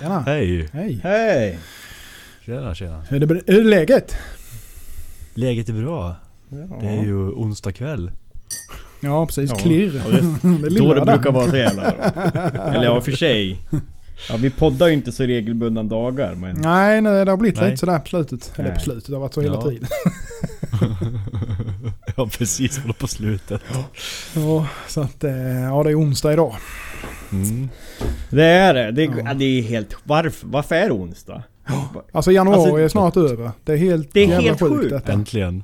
Tjena. Hej! Hej. Hej! Tjena tjena. Hur är, det, hur är läget? Läget är bra. Det är ju onsdag kväll. Ja precis, Ja. klirr. Ja, det- det Då det brukar vara så jävla Eller ja, för sig. Ja, vi poddar ju inte så regelbundna dagar men... Nej, nej, det har blivit Nej. lite sådär på slutet. Eller på Nej. slutet, det har varit så hela Ja. tiden. ja precis, håller på slutet. Ja, så att, eh, ja det är onsdag idag. Mm. Det är det. Det är, Ja. ja. det är helt... Varför, varför är det onsdag? Alltså januari Alltså, är snart över. Det är helt Det är helt sjukt sjukt. Äntligen.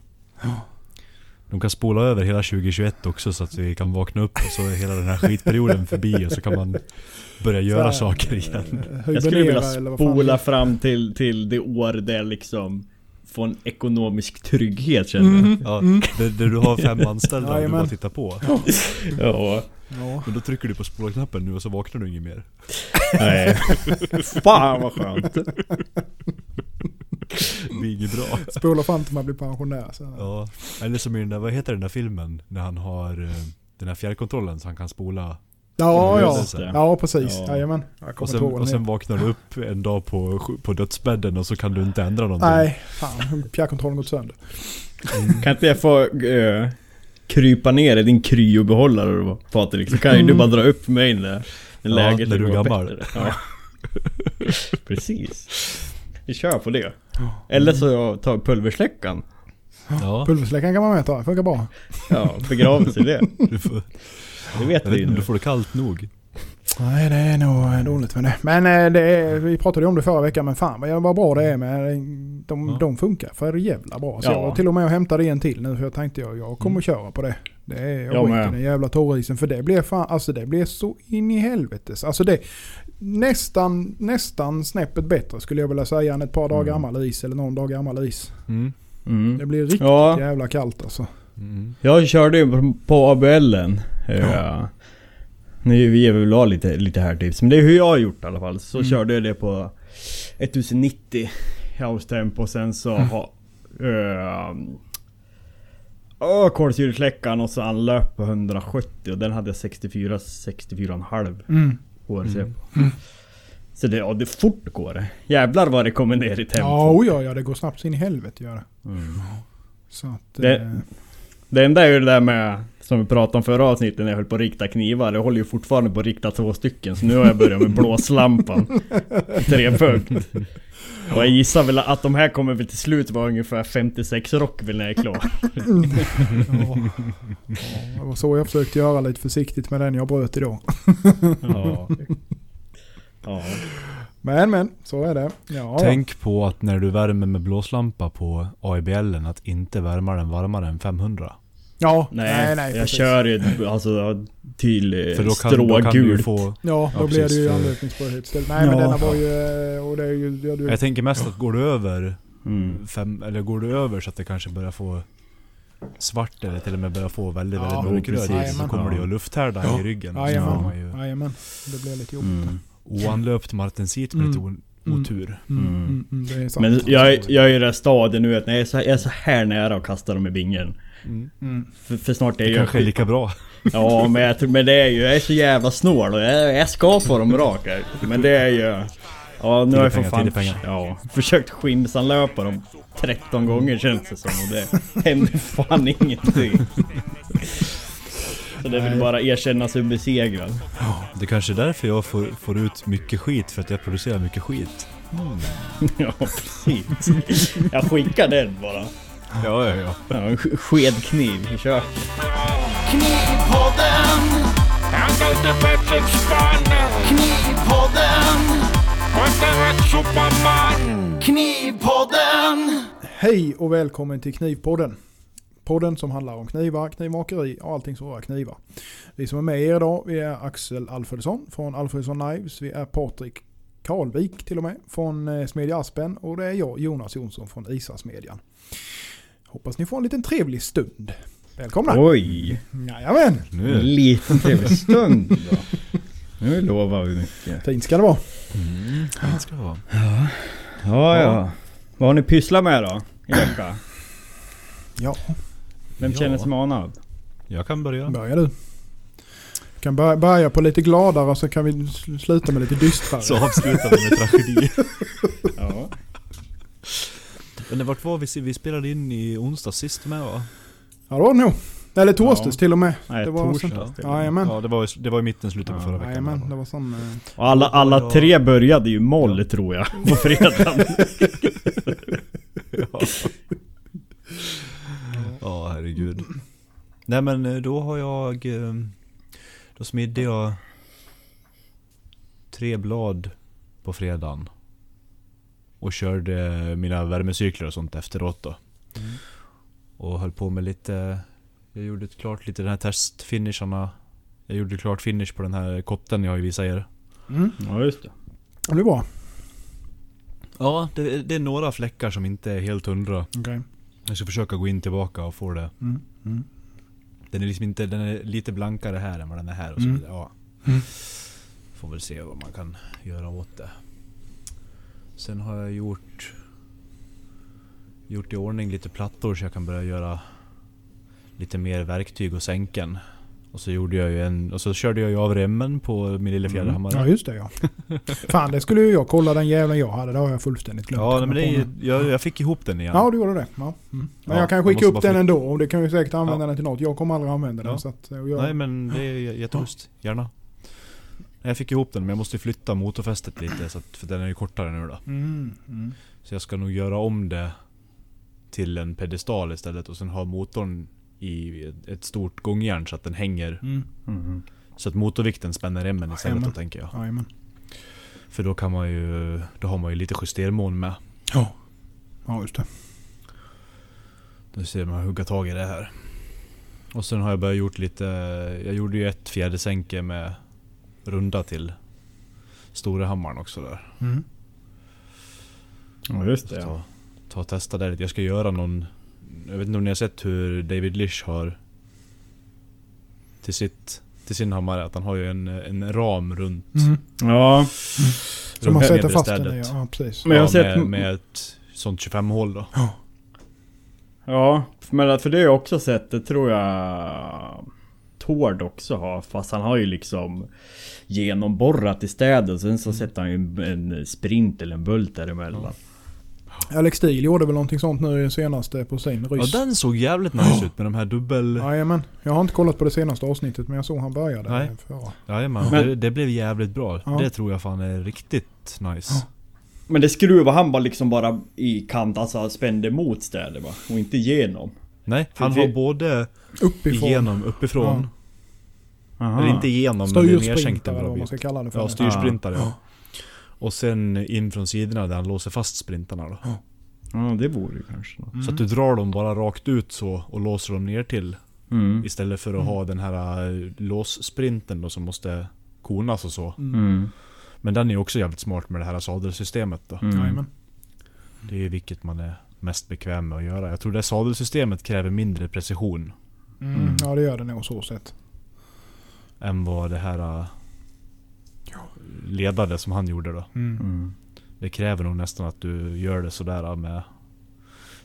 De kan spola över hela 2021 också så att vi kan vakna upp och så är hela den här skitperioden förbi och så kan man börja göra här, saker igen. eh, Jag skulle vilja spola fram till, till det år där liksom... Få en ekonomisk trygghet känner jag. Ja, mm. där, där du har fem anställda och du bara tittar på. Ja. Ja. Men då trycker du på spola-knappen nu och så vaknar du inget mer. Nej. Fan vad skönt. Det blir inget bra. Spola fram till man blir pensionär. Så. Ja, eller som i den där, vad heter den där filmen? När han har eh, den här fjärrkontrollen så han kan spola. Ja, ja. Ja, precis. Ja. Jajamän. Och sen, och sen vaknar du upp en dag på, på dödsbädden och så kan du inte ändra någonting. Nej, fan. Fjärrkontrollen gått sönder. Kan inte jag få eh, krypa ner i din kryobehållare då Patrik? Så kan ju du Mm. bara dra upp mig när, när Ja, läget när du är gammal. bättre. Ja. Precis. Vi kör på det. Eller så jag tar pulversläckaren. Ja, Pulversläckaren kan man med ta. Funkar bra. Ja, begravelse i det. du får, Det vet vi ju inte om nu. du får det kallt nog. Nej, det är nog eh, dåligt med det. Men eh, det är, vi pratade ju om det förra veckan, men fan vad, bra det är med de, Ja. de funkar för jävla bra. Så Ja. jag till och med hämtade en till nu för jag tänkte jag, jag kommer Mm. köra på det. Det är Jag jag skiter den jävla torrisen för det blir fan, alltså det blir så in i helvetes. Alltså det nästan, nästan snäppet bättre skulle jag vilja säga än ett par dagar Mm. gammal is eller någon dag gammal is. Mm. Det Mm. blir riktigt Ja, jävla kallt alltså. Mm. jag körde ju på- på ABLen. Ja. Nu vi är väl ha lite, lite här tips. Men det är hur jag har gjort i alla fall. Så Mm. körde jag det på 1090 house temp och sen så Mm. ha... Uh, uh, kolsyresläckaren och så anlöp på 170 och den hade jag 64, 64,5 Mm. HRC Mm. på. Så det, ja, det fort går det. Jävlar vad det kommer ner i tempo. Ja, oh ja, ja, det går snabbt så in i helvete gör det. Mm. Så att, Det- eh, Det enda är ju det där med Som vi pratade om förra avsnittet när jag höll på att rikta knivar. Jag håller ju fortfarande på att rikta två stycken. Så nu har jag börjat med blåslampan. Trepunkt. Och jag gissar väl att de här kommer väl till slut vara ungefär 56 rock väl när jag är klar. ja. ja, det var så jag försökte göra lite försiktigt med den jag bröt idag. Ja. Ja. Men men, så är det. Ja, Tänk på att när du värmer med blåslampa på AIBLen att inte värma den varmare än 500. Ja. Nej, nej, nej jag precis. kör ju alltså till eh, För då kan, då kan du ju strågult. få... Ja, då Ja, blir det ju anlöpningsbarhet istället. Nej men Ja. denna var ju... eh, Och det är ju... Ja, du, Jag tänker mest att går du över Mm. fem, eller går du över så att det kanske börjar få svart eller till och med börjar få väldigt, Ja, väldigt mörk röd precis. is, så kommer det ju att lufthärda Ja. i ryggen. Jajamän. ju. Det blir lite jobbigt. Mm. oanlöpt martensit med lite o- Mm. otur. Mm, Mm. mm, mm. Men jag, jag är i det stadiet nu att när jag är så, jag är så här nära att kasta dem i bingen. Mm. Mm. För, för snart är Det jag kanske är lika bra. Ja men, jag, tror- men det är ju, jag är så jävla snål och jag, jag ska få dem raka. Men det är ju... Ja nu har jag för fan pengar, ja, försökt skimsanlöpa dem 13 gånger känns det som och det händer fan ingenting. Så det vill bara erkänna sig besegrad. Det kanske är därför jag får, får ut mycket skit, för att jag producerar mycket skit. Ja precis. Jag skickar den bara. Ja, ja, ja. Ja, en sk- skedkniv i köket. Knivpodden. Han kallte Patrick Spanne. Knivpodden. Kontra Superman. Knivpodden. Hej och välkommen till Knivpodden. Podden som handlar om knivar, knivmakeri och allting som rör knivar. Vi som är med er idag, vi är Axel Alfredsson från Alfredsson Knives. Vi är Patrik Karlvik till och med från eh, Smedja Aspen och det är jag, Jonas Jonsson från Isasmedjan. Hoppas ni får en liten trevlig stund. Välkomna! Oj! Jajamän! Nu En liten trevlig stund då. Nu lovar vi mycket. Fint ska det vara. Mm, det ska det vara. Ja, ja. Vad har ni pysslat med då? I veckan? Ja, Vem Ja. känner sig manad? Jag kan börja. börja du. Kan bör- börja på lite gladare så kan vi sl- sluta med lite dystrare. Så avslutar vi med tragedi. Ja. Men det vart var vi, vi spelade in i onsdag sist med va? Ja det var det nog. Eller torsdags Ja. till och med. Nej, Det var torsdag. sånt- till. Jajamän. Ja det var, det var i mitten, slutet på Ja, förra veckan. Jajamän, det var sån... eh, Och alla, alla Ja. tre började ju moll tror jag, på fredagen. Ja. ja, herregud. Nej men eh, då har jag... eh, Då smidde jag tre blad på fredagen. Och körde mina värmecykler och sånt efteråt då. Och höll på med lite... Jag gjorde klart lite den här testfinisharna. Jag gjorde klart finish på den här kotten jag har visat er. Mm. Ja just det. Det är bra. Ja, det, det är några fläckar som inte är helt hundra. Okej. Jag ska försöka gå in tillbaka och få det Mm. Mm. Den är liksom inte, den är lite blankare här än vad den är här och så Mm. vidare. Ja. Mm. Får väl se vad man kan göra åt det. Sen har jag gjort Gjort i ordning lite plattor så jag kan börja göra Lite mer verktyg och sänken. Och så gjorde jag ju en, och så körde jag ju av remmen på min lilla Mm. fjäderhammare. Ja just det ja. Fan det skulle ju jag kolla den jävlen jag hade. Det har jag fullständigt glömt. Ja, men det jag, jag fick ihop den igen. Ja du gjorde det. Ja. Mm. Men Ja, jag kan skicka upp den ändå och det kan ju säkert använda Ja. den till något. Jag kommer aldrig använda den så att... Jag, Nej men det är jätteschysst. Gärna. Jag fick ihop den men jag måste flytta motorfästet lite så att, för den är ju kortare nu då. Mm. Mm. Så jag ska nog göra om det till en pedestal istället och sen ha motorn i ett- stort gångjärn så att den hänger. Mm. Mhm. Så att motorvikten spänner remmen istället Jajamän. då tänker jag. Jajamän. För då kan man ju, då har man ju lite justermån med. Ja. Ja just det. Nu ser man hugga tag i det här. Och sen har jag börjat gjort lite, jag gjorde ju ett fjädersänke med runda till Storehammaren också där. Mm. Ja just det ja. ta, ta och testa det lite. Jag ska göra någon... Jag vet inte om ni har sett hur David Lish har... Till sitt... Till sin hammare. Att han har ju en, en ram runt... Mm. Ja, Så man sätter fast den i, ja precis. Men jag har ja, sett- med, med ett sånt 25 hål då. ja. Men för det har jag också sett, det tror jag Tord också har. Fast han har ju liksom genomborrat i städet. Sen så sätter han ju en, en sprint eller en bult däremellan. Alex Steel gjorde väl någonting sånt nu senaste på sin Ja ryss. den såg jävligt nice ut med de här dubbel... Jajamän. Jag har inte kollat på det senaste avsnittet men jag såg han började. Nej. Förra. Jajamän, Men- det, det blev jävligt bra. Ja. Det tror jag fan är riktigt nice. Ja. Men det skruvar han bara liksom bara i kant, alltså spände mot städet va? Och inte genom. Nej, han har både Uppifrån. igenom, uppifrån. Aha. Eller inte igenom, men det är nedsänkt en eller bra vad man bit. ska kalla det för. Ja, styrsprintare ja. Och sen in från sidorna där han låser fast sprintarna då. Ja det vore ju kanske något. Mm. Så att du drar dem bara rakt ut så och låser dem ner till Mm. Istället för att ha den här äh, låssprinten då som måste konas och så. Mm. Mm. Men den är ju också jävligt smart med det här sadelsystemet då. Mm. Det är ju vilket man är mest bekväm med att göra. Jag tror det sadelsystemet kräver mindre precision Mm. Mm. Ja det gör det nog så sett. Än vad det här äh, ledade som han gjorde då. Mm. Mm. Det kräver nog nästan att du gör det sådär med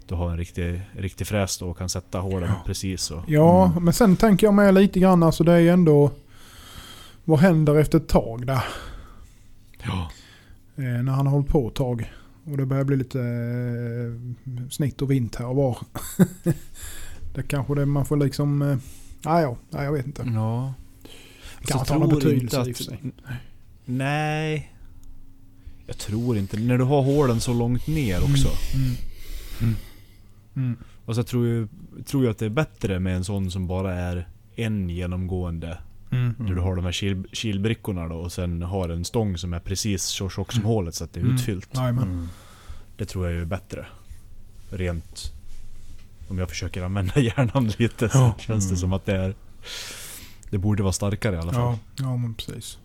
Du har en riktig, riktig fräs då och kan sätta hålen Ja. precis och Ja, men sen tänker jag med lite grann, alltså det är ju ändå... Vad händer efter ett tag där? Ja, Eh, när han har hållit på ett tag. Och det börjar bli lite eh, snitt och vint här och var. det kanske det man får liksom... Eh, ah, ja, nej, jag vet inte. ja. Kan Så inte ha någon betydelse inte i sig. Nej Jag tror inte När du har hålen så långt ner också Mm. Mm. Mm. Och så tror jag, tror jag att det är bättre med en sån som bara är en genomgående. Mm. Där du har de här kil, kilbrickorna då och sen har en stång som är precis så tjock som hålet så att det är Mm. utfyllt. Mm. Det tror jag är bättre. Rent... Om jag försöker använda hjärnan lite så Ja. känns det Mm. som att det är... Det borde vara starkare i alla fall. Ja, ja, men precis.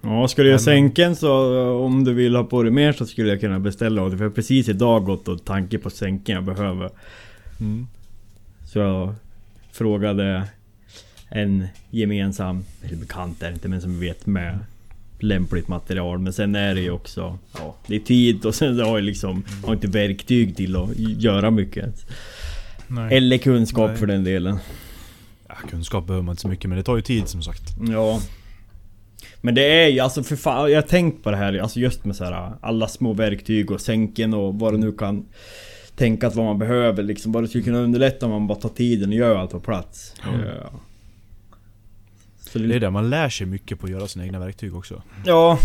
Ja, ska du göra sänken så om du vill ha på dig mer så skulle jag kunna beställa åt dig. För jag har precis idag gått och tanke på sänken jag behöver. Mm. Så jag frågade en gemensam, eller bekant är det inte men som vi vet med lämpligt material. Men sen är det ju också, ja det är tid och sen har jag liksom, har inte verktyg till att göra mycket. Nej. Eller kunskap Nej. för den delen. Ja, Kunskap behöver man inte så mycket men det tar ju tid som sagt. Ja. Men det är ju alltså för fan, jag har tänkt på det här alltså just med så här alla små verktyg och sänken och vad det nu kan tänkas vad man behöver liksom. Vad det skulle kunna underlätta om man bara tar tiden och gör allt på plats. Ja. Så Det är det, man lär sig mycket på att göra sina egna verktyg också. Ja.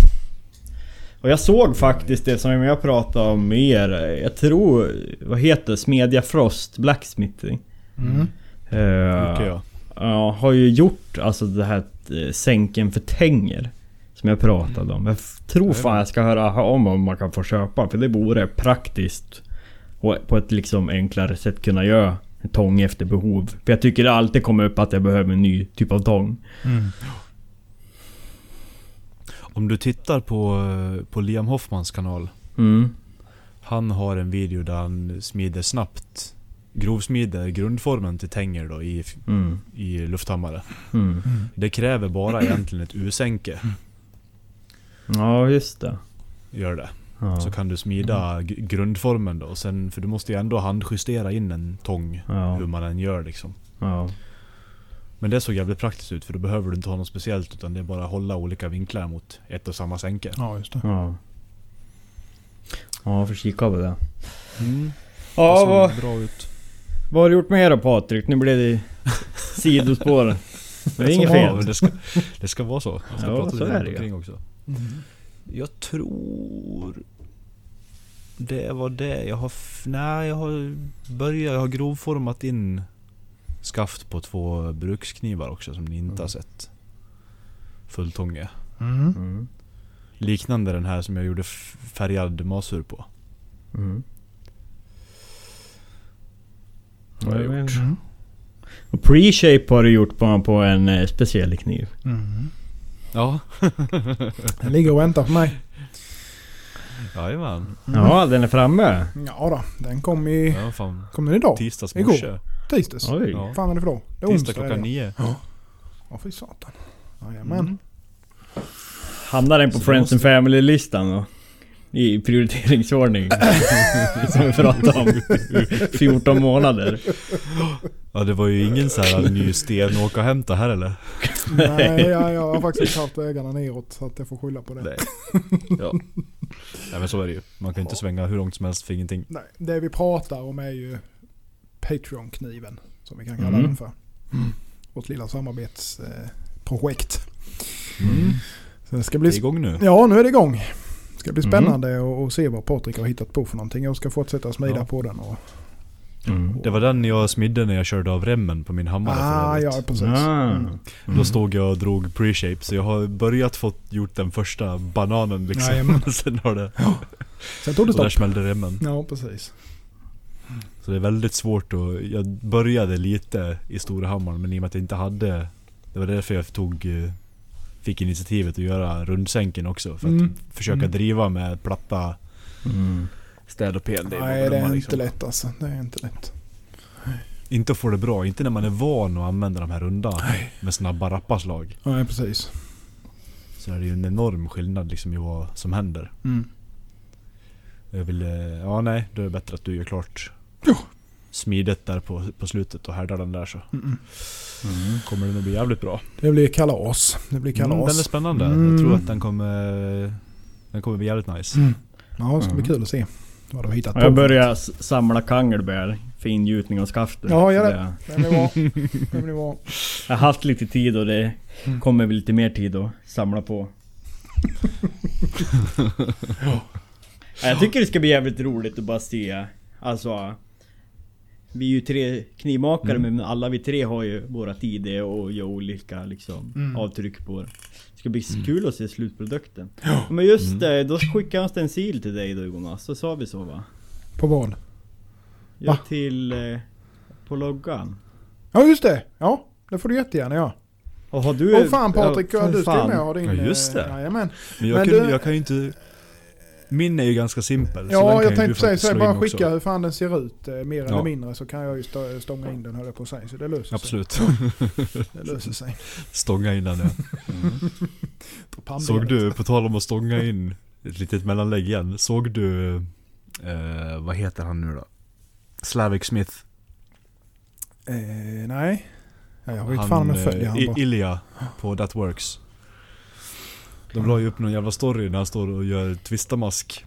Och jag såg faktiskt det som jag pratade om mer. Jag tror, vad heter det? Smedja Frost Blacksmithing. Mm. Eh, Mycket ja. Ja, har ju gjort alltså det här eh, sänken för tänger. Som jag pratade om. Jag tror fan jag ska höra om om man kan få köpa. För det vore praktiskt. Och på ett liksom enklare sätt kunna göra en tång efter behov. För jag tycker det alltid kommer upp att jag behöver en ny typ av tång. Mm. Om du tittar på, eh, på Liam Hoffmans kanal. Mm. Han har en video där han smider snabbt Grovsmider grundformen till tänger då i, Mm. i lufthammare. Mm. Det kräver bara egentligen ett U-sänke. Ja, just det. Gör det. Ja. Så kan du smida g- grundformen då. Och sen, för du måste ju ändå handjustera in en tång. Ja. Hur man än gör liksom. Ja. Men det såg jävligt praktiskt ut för då behöver du inte ha något speciellt utan det är bara att hålla olika vinklar mot ett och samma sänke. Ja, just det. Ja. Ja, får kika på det. Mm. Ja, det såg vad, bra ut. Vad har du gjort mer då Patrik? Nu blev det sidospår. Det är inget fel. men det, ska, det ska vara så. Man ska Ja, prata så lite omkring också. Mm. Jag tror... Det var det. Jag har... Nej, jag har börjat... Jag har grovformat in skaft på två bruksknivar också som ni inte har sett. Fulltånge. Mm. Mm. Liknande den här som jag gjorde färgad masur på. Mm. Vad har jag gjort? Mm. Och pre-shape har du gjort på, på en eh, speciell kniv. Mm. Ja. Den ligger och väntar på mig. Jajamän. Ja, den är framme. Ja då, den kom i... Ja, fan. Kom den idag? Tisdags Igår. morse. Tisdags? Oj. Ja. fan är det för dag? Det är Tisdag klockan nio. Ja, fy satan. Jajamän. Mm. Hamnar den på Så Friends måste- and Family-listan då? I prioriteringsordning. som vi pratade om. 14 månader. Ja det var ju ingen så här ny sten åka och hämta här eller? Nej, jag, jag har faktiskt inte haft vägarna neråt så att jag får skylla på det. Nej. Ja. Nej men så är det ju. Man kan inte svänga hur långt som helst för ingenting. Nej, det vi pratar om är ju Patreon-kniven. Som vi kan kalla Mm. den för. Vårt lilla samarbetsprojekt. Mm. Så det ska Det är bli... igång nu. Ja, nu är det igång. Det ska bli Mm. spännande att att se vad Patrik har hittat på för någonting. Jag ska fortsätta smida Ja. på den. Och... Mm. Det var den jag smidde när jag körde av remmen på min hammare Ah, ja precis. Ah. Mm. Då stod jag och drog pre-shape så jag har börjat fått gjort den första bananen liksom. Sen har det... Sen tog det Och där stopp. smällde remmen. Ja, precis. Så det är väldigt svårt att... Jag började lite i Storahammaren men i och med att jag inte hade... Det var därför jag tog... Fick initiativet att göra rundsänken också. För att Mm. försöka Mm. driva med platta Mm. städ och pel. Nej, det är liksom. inte lätt alltså. Det är inte lätt. Inte att få det bra. Inte när man är van att använda de här runda med snabba rappaslag. Nej, precis. Så är det ju en enorm skillnad liksom i vad som händer. Mm. Jag vill... eh, Ja nej, då är det bättre att du gör klart Ja. Smidet där på, på slutet och härdar den där så Mm. mm. Mm. kommer den att bli jävligt bra. Det blir kalas. Det blir kalas. Mm, den är spännande. Mm. Jag tror att den kommer... Den kommer bli jävligt nice. Mm. Ja, det ska bli Mm. kul att se vad har hittat på. jag börjar samla kangelbär för ingjutning av skaftet. Ja, gör det. Den är bra. Den blir bra. Jag har haft lite tid och det Mm. kommer väl lite mer tid att samla på. Ja, Jag tycker det ska bli jävligt roligt att bara se. Alltså... Vi är ju tre knivmakare Mm. men alla vi tre har ju våra ID och gör olika liksom Mm. avtryck på det. Det ska bli Mm. kul att se slutprodukten. Men just Mm. det, då skickade jag en stencil till dig då Jonas. Så sa vi så va? På vad? Ja, Va? till... Eh, på loggan. Ja, just det. Ja, det får du jättegärna göra. Och har du... Åh fan Patrik, ja, du ska fan. med och ha din... Ja, just det. eh, Jajamän. Men jag, Men kan, du- jag kan ju inte... Min är ju ganska simpel. Ja, jag tänkte säga så. Bara också. skicka hur fan den ser ut. eh, Mer eller Ja. mindre så kan jag ju stå- stånga in den höll jag på att säga. Så det löser Absolut. sig. Det löser sig. Stånga in den ja. Pannbenet. Såg du, på tal om att stånga in ett litet mellanlägg igen. Såg du... Eh, vad heter han nu då? Slavic Smith. Eh, nej. Ja, jag vet fan om jag följer eh, han bara. Ilja på That Works. De la ju upp någon jävla story när han står och gör twistamask.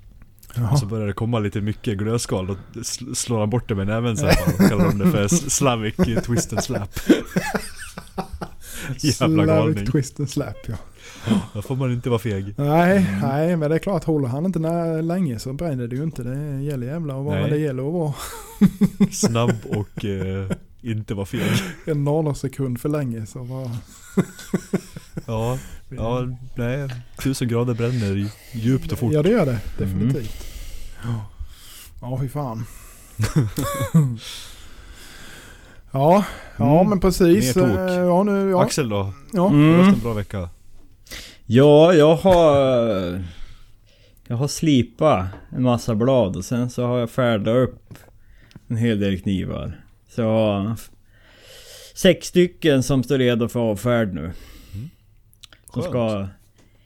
Jaha. Och så börjar det komma lite mycket glödskal. Då sl- slår han bort det med näven så här. bara. Kallar de det för Slavic twist and slap. Jävla galning. Slavic twist and slap ja. Då får man inte vara feg. Nej, nej, men det är klart håller han inte när länge så bränner det ju inte. Det gäller jävla att vara det gäller att vara. Snabb och eh, inte vara feg. En nanosekund för länge så bara... Ja, ja, nej. Tusen grader bränner djupt och fort. Ja det gör det, definitivt. Ja, ja fy fan. ja, ja Mm. men precis. Eh, Ja, nu, ja. Axel då? ja. Har Mm. du haft en bra vecka? Ja, jag har... Jag har slipat en massa blad och sen så har jag färdat upp en hel del knivar. Så jag har sex stycken som står redo för avfärd nu. Som Skönt. ska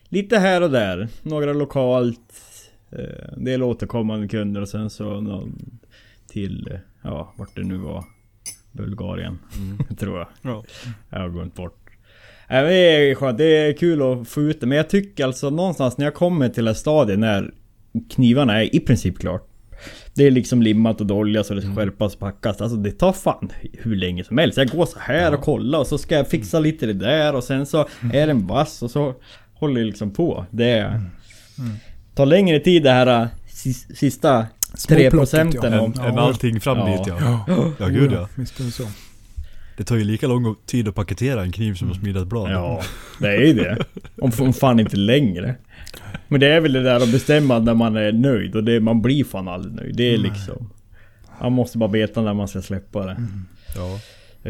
lite här och där. Några lokalt, eh, en del återkommande kunder och sen så någon till, eh, ja vart det nu var. Bulgarien, Mm. tror jag. Ja. Jag har glömt bort. Det är skönt, det är kul att få ut det. Men jag tycker alltså någonstans när jag kommer till ett stadie när knivarna är i princip klart. Det är liksom limmat och dolja så det ska skärpas och packas. Alltså det tar fan hur länge som helst. Jag går så här och kollar och så ska jag fixa lite det där och sen så är den vass och så håller jag liksom på. Det tar längre tid det här äh, sis- sista Småplocket, 3 procenten ja. Än, än allting fram Ja. dit ja. Ja gud ja. Är det. Det tar ju lika lång tid att paketera en kniv som att smida ett blad. Ja, det är ju det. Om om fan inte längre. Men det är väl det där att bestämma när man är nöjd och det, man blir fan aldrig nöjd. Det är liksom... Man måste bara veta när man ska släppa det. Ja.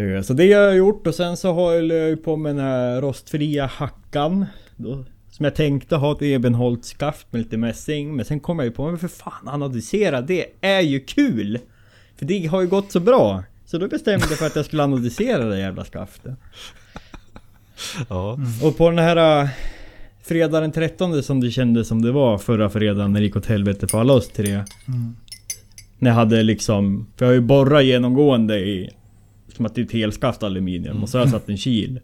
Eh, Så det har jag gjort och sen så har jag ju på med den här rostfria hackan. Då, som jag tänkte ha ett ebenholt-skaft med lite mässing. Men sen kom jag ju på, men för fan analysera, det är ju kul! För det har ju gått så bra. Så då bestämde jag för att jag skulle analysera det jävla skaftet. Ja. Och på den här fredag den 13 som det kändes som det var förra fredagen när det gick åt helvete för alla oss tre. Mm. När jag hade liksom, för jag har ju borrat genomgående i, som att det är ett helskaft aluminium och så har jag satt en kil.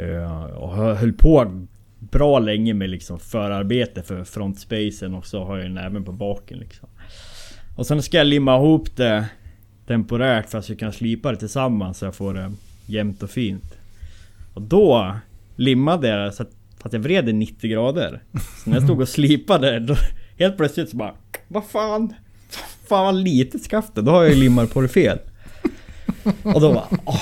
Uh, och jag höll på bra länge med liksom förarbete för frontspacen och så har jag den även på baken liksom. Och sen ska jag limma ihop det temporärt för att jag ska kunna slipa det tillsammans så jag får det jämnt och fint. Och då limmade jag det så att, att jag vred det 90 grader. Så när jag stod och slipade då helt plötsligt så bara Vad fan? Fan vad litet skaftet, då har jag ju limmat på det fel. Och då bara åh.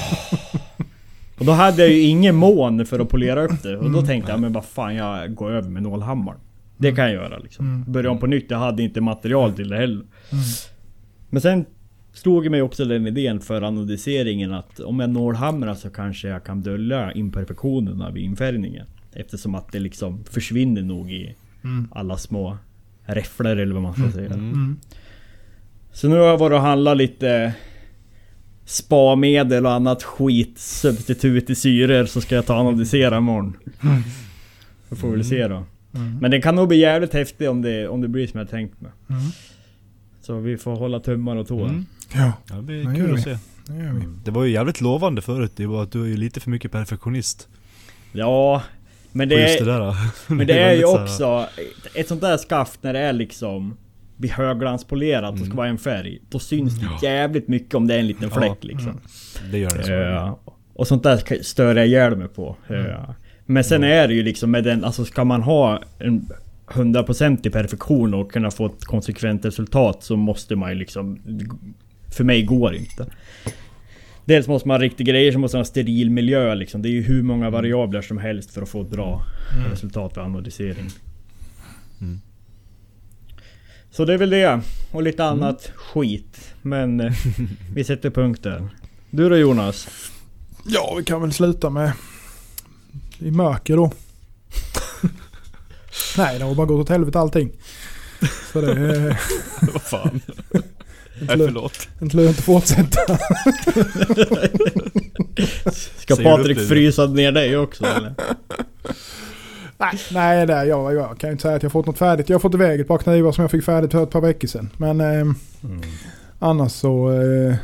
Och då hade jag ju ingen mån för att polera upp det. Och då tänkte jag men vad fan jag går över med nålhammaren. Det kan jag göra liksom. Börja om på nytt, jag hade inte material till det heller. Men sen slog mig också den idén för anodiseringen att om jag nålhamrar så kanske jag kan dölja imperfektionerna vid infärgningen. Eftersom att det liksom försvinner nog i alla små räfflor eller vad man ska säga. Mm. Så nu har jag varit och handlat lite Spa-medel och annat skit, substitut i syror så ska jag ta och analysera imorgon. Så får vi väl se då. Mm. Men det kan nog bli jävligt häftigt om det, om det blir som jag tänkt mig. Mm. Så vi får hålla tummar och tår. Mm. Ja, Ja, det blir kul att se. det var ju jävligt lovande förut. Det var att du är ju lite för mycket perfektionist. Ja, men det, just det är, där. men det är ju också ett sånt där skaft när det är liksom blir högglanspolerat och ska vara en färg. Då syns det jävligt mycket om det är en liten Ja. fläck liksom. Det gör det så. Eh, och sånt där stör jag ihjäl mig på. Eh, Men sen är det ju liksom med den, alltså ska man ha en 100% i perfektion och kunna få ett konsekvent resultat så måste man ju liksom... För mig går det inte. Dels måste man ha riktiga grejer, så måste man ha steril miljö liksom. Det är ju hur många variabler som helst för att få ett bra resultat vid anodisering. Mm. Så det är väl det. Och lite annat skit. Men eh, vi sätter punkt där. Du då Jonas? Ja, vi kan väl sluta med i mörker då. Nej, det har bara gått åt helvete allting. Så det Vad fan. Inte Nej förlåt. inte lönt att fortsätta. Ska Säger Patrik det? frysa ner dig också eller? Nej, nej det, jag, jag kan ju inte säga att jag fått något färdigt. Jag har fått iväg ett par knivar som jag fick färdigt för ett par veckor sedan. Men eh, annars så... Eh,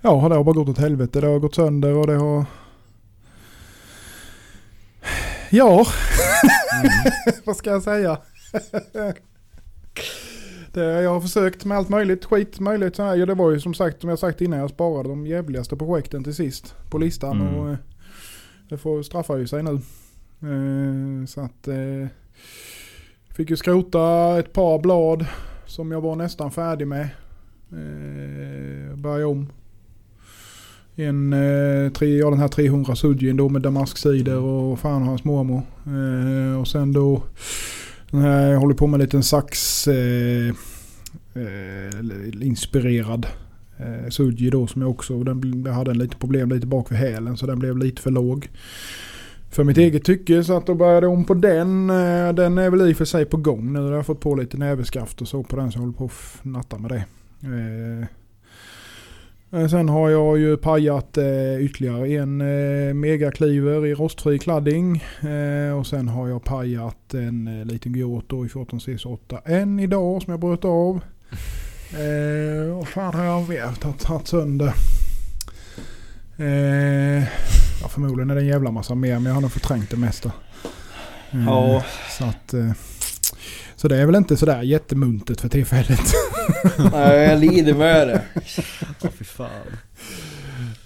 Ja, det har bara gått åt helvete. Det har gått sönder och det har... Ja, vad ska jag säga? det, jag har försökt med allt möjligt, skit möjligt. Här. Ja, det var ju som sagt, som jag sagt innan, jag sparade de jävligaste projekten till sist på listan. Mm. Och eh, det får straffa ju sig nu. Eh, så att... Eh, fick ju skrota ett par blad som jag var nästan färdig med. Eh, börja om. En, eh, tre, ja, den här 300 Sudjin då med damasksidor och fan och hans mormor. Eh, och sen då jag håller på med en liten sax eh, eh, inspirerad eh, Suji då som jag också, den, jag hade en lite problem lite bak vid hälen så den blev lite för låg. För mitt eget tycke så att då började jag om på den. Eh, Den är väl i och för sig på gång nu. Jag har fått på lite näverskaft och så på den så jag håller på att natta med det. Eh, Eh, Eh, Sen har jag ju pajat eh, ytterligare en eh, megakliver i rostfri kladding. Eh, och sen har jag pajat en eh, liten Giotto i 14CS8 en idag som jag bröt av. Eh, vad fan har jag mer tagit, sönder? Eh, ja, förmodligen är det en jävla massa mer men jag har nog förträngt det mesta. Eh, Ja. Så att... Eh, så det är väl inte sådär jättemuntet för tillfället. Nej, jag lider med det. Åh fy fan.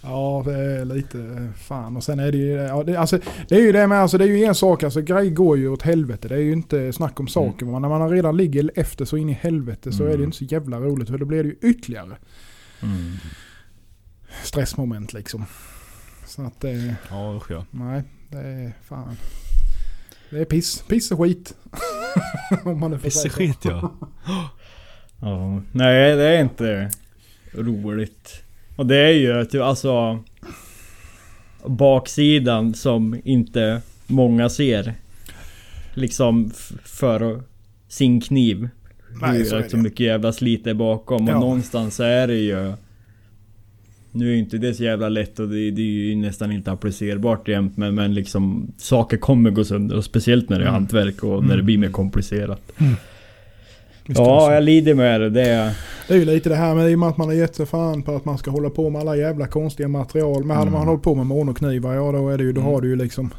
Ja, det är lite fan. Och sen är det ju, ja, det, alltså, det är ju det med, alltså det är ju en sak, alltså grejer går ju åt helvete. Det är ju inte snack om saker. Men när man redan ligger efter så in i helvete så är det Mm. inte så jävla roligt. För då blir det ju ytterligare Mm. stressmoment liksom. Så att det, Ja usch ja. nej, det är fan. Det är piss, piss och skit. om man nu får säga så. Pisseskit ja. Ja, nej det är inte roligt. Och det är ju typ alltså baksidan som inte många ser. Liksom för sin kniv. Nej, Hur så mycket jävla slit är bakom och Ja. någonstans så är det ju Nu är inte det så jävla lätt och det, det är ju nästan inte applicerbart jämt men, men liksom Saker kommer gå sönder och speciellt när det är Mm. hantverk och när Mm. det blir mer komplicerat. Det Ja, jag lider med det. det är, Det är ju lite det här med i och med att man har gett sig fan på att man ska hålla på med alla jävla konstiga material. Men hade Mm. man hållit på med monoknivar, ja då, är det ju, då Mm. har du ju liksom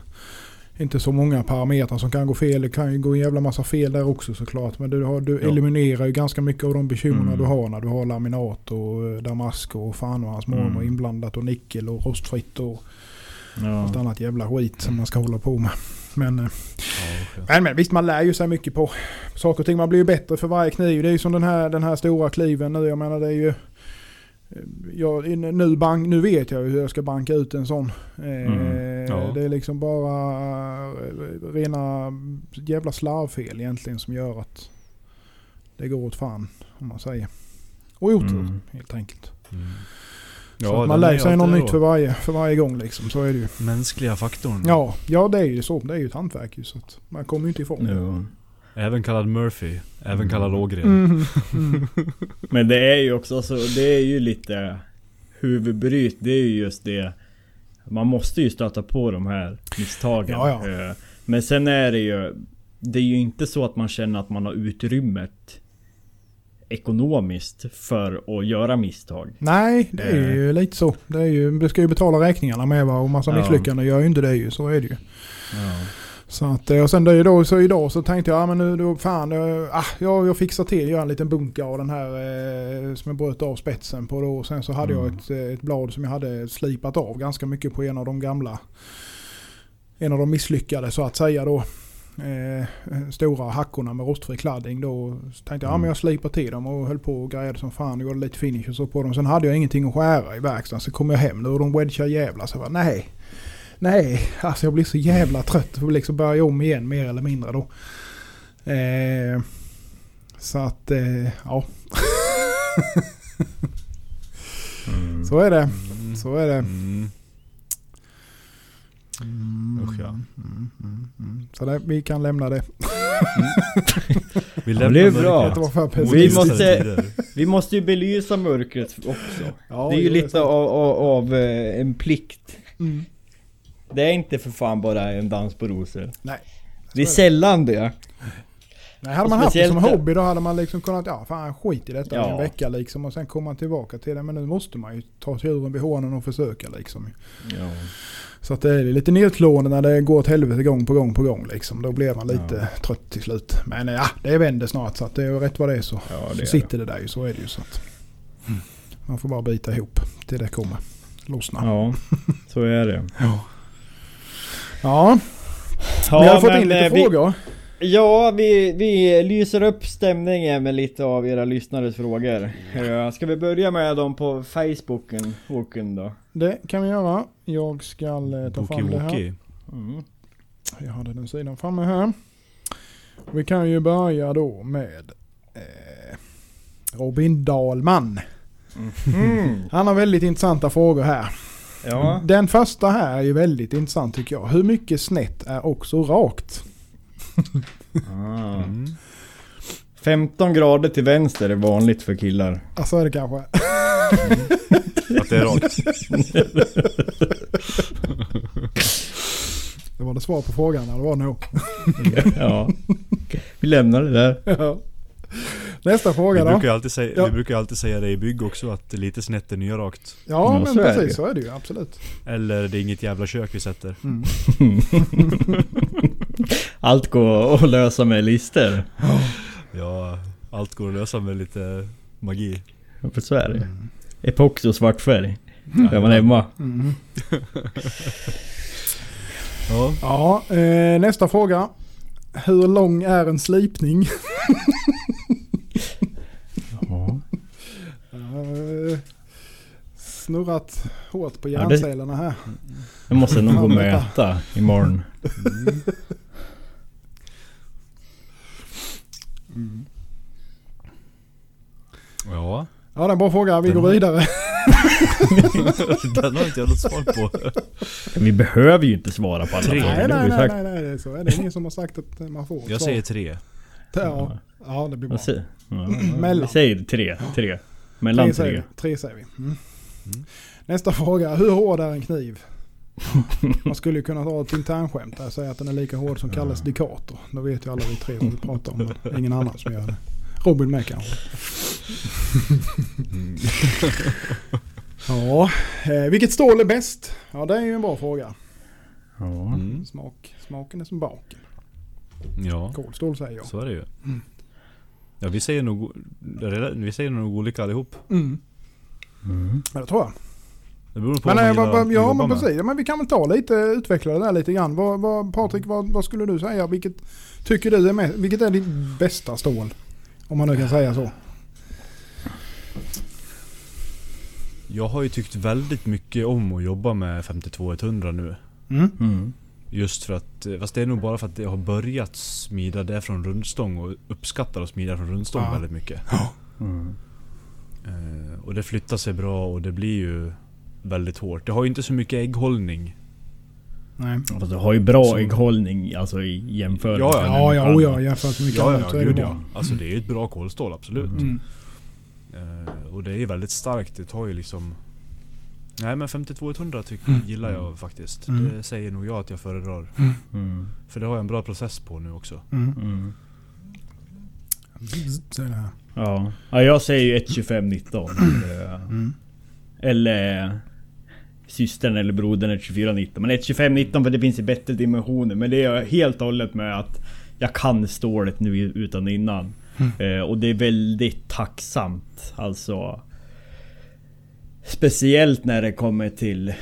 inte så många parametrar som kan gå fel. Det kan ju gå en jävla massa fel där också såklart. Men du, har, du Ja. eliminerar ju ganska mycket av de bekymren Mm. du har när du har laminat och eh, damask och fan och hans mormor Mm. inblandat och nickel och rostfritt och ja. allt annat jävla skit som man ska hålla på med. Men, eh, ja, men, men visst man lär ju sig mycket på saker och ting. Man blir ju bättre för varje kniv. Det är ju som den här, den här stora kliven nu. Jag menar det är ju... Jag, nu, bank, nu vet jag hur jag ska banka ut en sån. Eh, Mm, ja. Det är liksom bara eh, rena jävla slarvfel egentligen som gör att det går åt fan om man säger. Och otur Mm. helt enkelt. Mm. så att man lär sig något då. nytt för varje, för varje gång liksom. Så är det ju. Mänskliga faktorn. Ja, ja det är ju så. Det är ju ett hantverk ju. Så att man kommer ju inte ifrån det. Ja. Även kallad Murphy. Även Mm. kallad Ågren. Mm, mm. Men det är ju också så, det är ju lite huvudbryt. Det är ju just det. Man måste ju stöta på de här misstagen. Ja, ja. Eh, Men sen är det ju... Det är ju inte så att man känner att man har utrymmet ekonomiskt för att göra misstag. Nej, det är ju lite så. Det är ju, du ska ju betala räkningarna med va? och massa Ja. misslyckanden gör ju inte det ju. Så är det ju. Ja. Så att, eh, och sen det då, så idag så tänkte jag, ja men nu då, fan, jag, ah, jag, jag fixar till, gör en liten bunka av den här eh, som jag bröt av spetsen på då. Och sen så hade jag Mm. ett, eh, ett blad som jag hade slipat av ganska mycket på en av de gamla. En av de misslyckade så att säga då. Eh, stora hackorna med rostfri kladding då. Så tänkte jag, ja men jag slipar till dem och höll på och grejade som fan gjorde lite finish och så på dem. Sen hade jag ingenting att skära i verkstaden. Så kom jag hem och de wedgar jävla så jag bara, nej. Nej, alltså jag blir så jävla trött vill liksom börja om igen mer eller mindre då. Eh, så att, eh, ja. Mm. Så är det. Mm. Så är det. Mm. Usch, ja. Mm, mm, mm. Så det, vi kan lämna det. Vi Ja, lämnar det är mörkret. bra. Det för Vi måste-. Vi måste ju belysa mörkret också. Ja, det är ju lite av, av, av eh, en plikt. Det är inte för fan bara en dans på rosor. Nej. Det är Så det. sällan det. Nej, hade man haft det som hobby då hade man liksom kunnat, ja fan skit i detta Ja. en vecka liksom och sen komma man tillbaka till det. Men nu måste man ju ta tjuren vid hornen och försöka liksom. Ja. Så att det är lite nedslående när det går åt helvete gång på gång på gång liksom. Då blir man lite trött till slut. Men ja, det vänder snart så att det är rätt vad det är så, Ja, så det är sitter det där ju. Så är det ju så att man får bara bita ihop till det kommer. Lossna. Ja, så är det. Ja. Ja, vi har fått in lite eh, vi, frågor. Ja, vi, vi lyser upp stämningen med lite av era lyssnares frågor. Ska vi börja med dem på Facebooken Woken då? Det kan vi göra. Jag ska eh, ta fram det här. Mm. Jag hade den sidan framme här. Vi kan ju börja då med eh, Robin Dahlman. Mm. Han har väldigt intressanta frågor här. Ja. Den första här är ju väldigt intressant tycker jag. Hur mycket snett är också rakt? Ah. Mm. 15 grader till vänster är vanligt för killar. Alltså är det kanske. Att det är rakt. Det var det svar på frågan. eller Det var nog. ja. Vi lämnar det där. Ja. Nästa Vi fråga då. brukar, alltid säga, Ja. vi brukar alltid säga det i bygg också att lite snett är nya rakt. Ja Ja, men så är precis ju. så är det ju absolut. Eller det är inget jävla kök vi sätter. Mm. Allt går att lösa med lister. Ja, allt går att lösa med lite magi. Ja, För så är det. Epoxy och svart färg. Då är man hemma. Mm. Ja. Ja, eh, nästa fråga. Hur lång är en slipning? Ja. Eh, snurrat hårt på Ja, det- hjärncellerna här. Jag måste nog gå och mäta imorgon. Ja. Ja, det är en bra fråga. Vi Den går har- vidare. Den har inte jag något svar på. Vi behöver ju inte svara på alla Tre. frågor. Nej, det nej, nej, sagt. nej, nej, det är så. är Det ingen som har sagt att man får Jag svar. säger tre. Ja, ja det blir bra. Ja. Mellan. Vi säger tre. Tre. Mellan Tre säger tre. vi. Tre säger vi. Mm. Mm. Nästa fråga. Hur hård är en kniv? Man skulle ju kunna ta ett internskämt där och säga att den är lika hård som Kalles Dikator. Då vet ju alla vi tre vad vi pratar om. Men ingen annan som gör det. Robin med kanske. Mm. Ja, eh, vilket stål är bäst? Ja, det är ju en bra fråga. Ja. Mm. Smak, smaken är som baken. Ja, Kolstål säger jag. så är det ju. Mm. Ja, vi säger nog, vi säger nog olika allihop. Mm. Mm. Ja, det tror jag. Det beror på Men, vad man gillar vad, ja, men precis. Ja, men vi kan väl ta lite, utveckla det där lite grann. Vad, vad, Patrik, vad, vad skulle du säga? Vilket tycker du är mest, vilket är ditt bästa stål? Om man nu kan säga så. Jag har ju tyckt väldigt mycket om att jobba med 52-100 nu. Mm. Mm. Just för att, eh, fast det är nog bara för att jag har börjat smida det från rundstång och uppskattar att smida från rundstång Ja. väldigt mycket. Mm. Eh, och det flyttar sig bra och det blir ju väldigt hårt. Det har ju inte så mycket ägghållning. Nej. Fast du har ju bra Så- ägghållning alltså i jämförelse Ja, Ja, ja, med oh, ja, annat. jämfört med mycket Ja, annat ja, så är det bra. ja. Alltså det är ju ett bra kolstål, absolut. Mm. Eh, och det är ju väldigt starkt. Det tar ju liksom... Nej men 52-100 tycker, Mm. gillar jag faktiskt. Mm. Det säger nog jag att jag föredrar. Mm. För det har jag en bra process på nu också. Mm. Mm. Ja. ja, jag säger ju 1.25.19. Eh, Mm. Eller systern eller brodern 1.24.19. Men 1.25.19 för det finns i bättre dimensioner. Men det är helt och hållet med att jag kan stålet nu utan innan. Mm. Eh, och det är väldigt tacksamt. Alltså. Speciellt när det kommer till,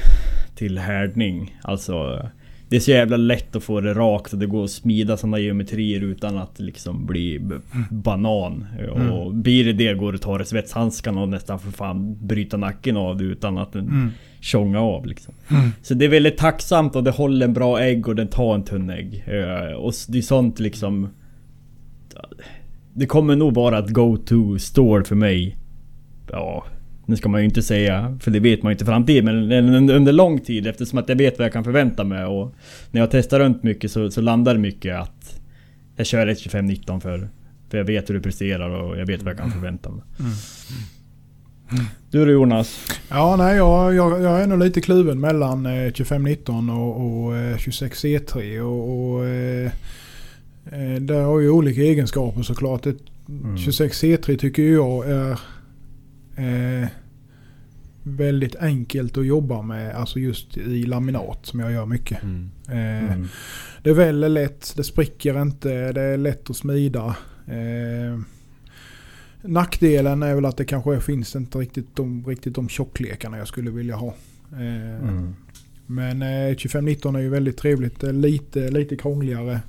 till härdning. Alltså. Det är så jävla lätt att få det rakt och det går att smida sådana geometrier utan att liksom bli banan. Och blir det det går det att ta det svetshandskarna och nästan för fan bryta nacken av det utan att den Mm. tjonga av liksom. Mm. Så det är väldigt tacksamt och det håller en bra ägg och den tar en tunn ägg. Eh, Och det är sånt liksom... Det kommer nog vara ett go-to store för mig. Ja, nu ska man ju inte säga, för det vet man ju inte i framtiden, men en- en- under lång tid eftersom att jag vet vad jag kan förvänta mig och när jag testar runt mycket så, så landar det mycket att jag kör ett 25-19 för, för jag vet hur det presterar och jag vet vad jag kan förvänta mig. Du då Jonas? Ja, nej, jag, jag, jag är nog lite kluven mellan eh, 2519 och, och eh, 26 C3 och, och eh, Eh, det har ju olika egenskaper såklart. Ett Mm. 26C3 tycker jag är eh, väldigt enkelt att jobba med. Alltså just i laminat som jag gör mycket. Mm. Eh, Mm. Det är väldigt lätt, det spricker inte, det är lätt att smida. Eh, nackdelen är väl att det kanske finns inte riktigt de, riktigt de tjocklekarna jag skulle vilja ha. Eh, Mm. Men eh, 2519 är ju väldigt trevligt. Det är lite, lite krångligare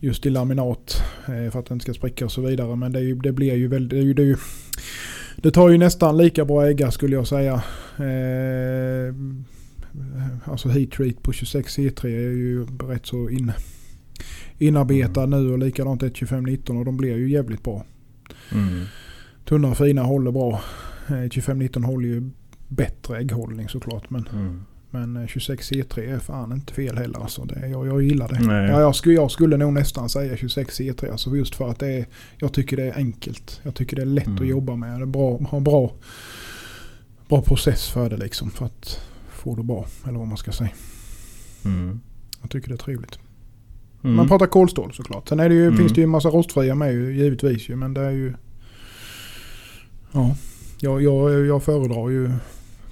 just i laminat eh, för att den ska spricka och så vidare. Men det, är ju, det blir ju väldigt... Det, är ju, det, är ju, det tar ju nästan lika bra äggar skulle jag säga. Eh, alltså heat treat på 26 C3 är ju rätt så in, inarbetad nu och likadant ett 2519 och de blir ju jävligt bra. Mm. Tunna och fina håller bra. Eh, 2519 håller ju bättre ägghållning såklart. Men Mm. Men eh, 26 C3 är fan inte fel heller. Alltså det, jag, jag gillar det. Nej. Ja, jag, skulle, jag skulle nog nästan säga 26 C3. Alltså just för att det är, jag tycker det är enkelt. Jag tycker det är lätt Mm. att jobba med. Det är bra, har en bra, bra process för det liksom. För att få det bra. Eller vad man ska säga. Mm. Jag tycker det är trevligt. Mm. Man pratar kolstål såklart. Sen är det ju, Mm. finns det ju en massa rostfria med ju, givetvis ju. Men det är ju... Ja, jag, jag, jag föredrar ju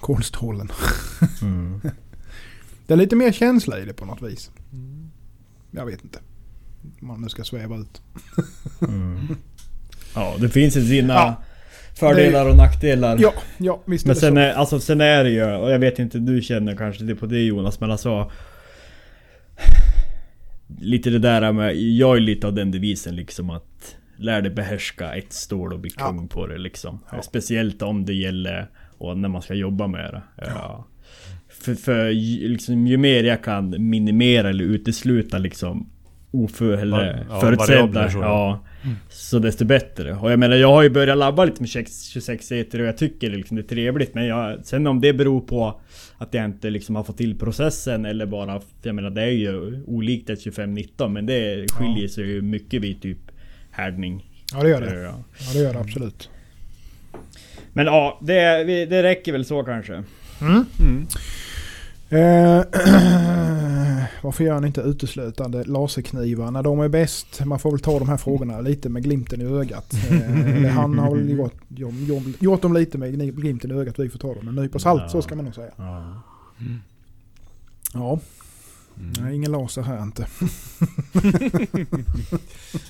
kolstålen. Mm. Det är lite mer känsla i det på något vis. Mm. Jag vet inte. Om man nu ska sväva ut. Mm. Ja, det finns ju sina Ja. fördelar och nackdelar. Ja, ja visst är Men det sen så. är, alltså, sen är det ju, och jag vet inte, du känner kanske det på det Jonas, men alltså... Lite det där med, jag är lite av den devisen liksom att Lär dig behärska ett stål och bli Ja. kung på det liksom. Ja. Speciellt om det gäller och när man ska jobba med det. Ja. För, för ju- liksom, ju mer jag kan minimera eller utesluta liksom oför, eller Ja, förutsedda. Ja, så desto bättre. Och jag menar jag har ju börjat labba lite med 26 eter och jag tycker liksom det är trevligt. Men jag, sen om det beror på att jag inte liksom har fått till processen eller bara... Jag menar det är ju olikt ett 2519 men det skiljer sig ju mycket vid typ härdning. Ja det gör det. Ja det gör det absolut. Men ja, det, det räcker väl så kanske. Mm. Mm. Eh, varför gör ni inte uteslutande laserknivar när de är bäst? Man får väl ta de här frågorna lite med glimten i ögat. Eh, han har väl gjort, gjort, dem lite med glimten i ögat. Vi får ta dem med en nypa salt, Ja. så ska man nog säga. Ja. Ja, Mm. nej, ingen laser här inte.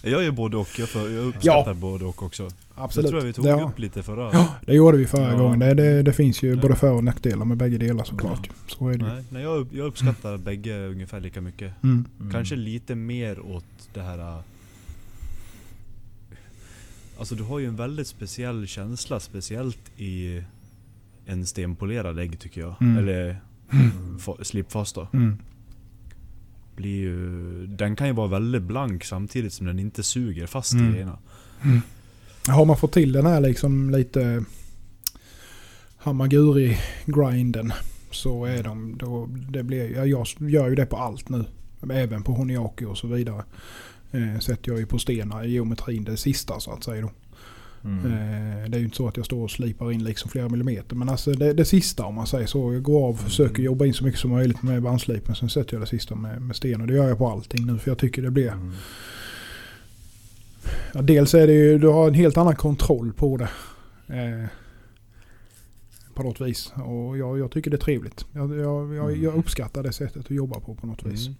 Jag gör både och. Jag, för, jag uppskattar både och också. Absolut. Det tror jag vi tog det, upp lite förra. Ja, det gjorde vi förra Ja. gången. Det, det, det finns ju Ja. både för och nackdelar med bägge delar såklart. Så är det. Nej, nej jag, jag uppskattar bägge ungefär lika mycket. Mm. Mm. Kanske lite mer åt det här... äh, Alltså du har ju en väldigt speciell känsla, speciellt i en stenpolerad ägg tycker jag. Mm. Eller fa- slipfast då. Mm. Blir ju, den kan ju vara väldigt blank samtidigt som den inte suger fast Mm. i grejerna. Har man fått till den här liksom lite Hamaguri-grinden så är de, då, det blir, ja, jag gör ju det på allt nu. Även på Honiaki och så vidare. Eh, sätter jag ju på stenar i geometrin det sista så att säga då. Mm. Eh, det är ju inte så att jag står och slipar in liksom flera millimeter. Men alltså det, det sista om man säger så. Jag går av och försöker jobba in så mycket som möjligt med bandslipen. Sen sätter jag det sista med, med sten. Och det gör jag på allting nu för jag tycker det blir Mm. Ja, dels är det ju, du har en helt annan kontroll på det. Eh, på något vis. Och jag, jag tycker det är trevligt. Jag, jag, jag, jag uppskattar det sättet att jobba på på något vis. Mm.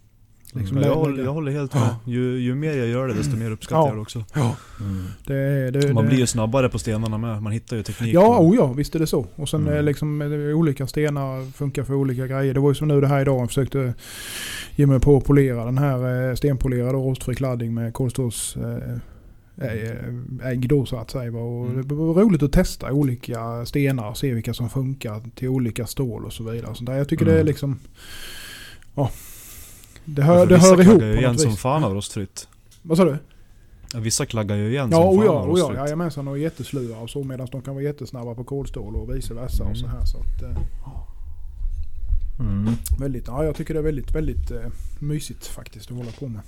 Liksom Men jag, håller, jag håller helt med. Ju, ju mer jag gör det desto mer uppskattar Ja. jag det också. Ja, Mm. det, det, Man det, blir ju snabbare på stenarna med. Man hittar ju teknik. Ja, och- oh ja, visst är det så. Och sen Mm. är liksom eh, olika stenar funkar för olika grejer. Det var ju som nu det här idag. Jag försökte ge mig på att polera den här eh, stenpolerade rostfri kladding med kolståls eh, ägg då så att säga. Och Mm. Det var roligt att testa olika stenar och se vilka som funkar till olika stål och så vidare. Och sånt där. Jag tycker det är Mm. liksom... Ja. Det hör, det hör ihop på igen något som vis. fan av rostfritt. Vad sa du? Vissa klaggar ju igen Ja, som fan ja, av oh ja, rostfritt. jajamensan och jättesluva och så medan de kan vara jättesnabba på kolstål och vice versa och så Mm. här. Så att, eh, Mm. Väldigt, ja, jag tycker det är väldigt, väldigt eh, mysigt faktiskt att hålla på med.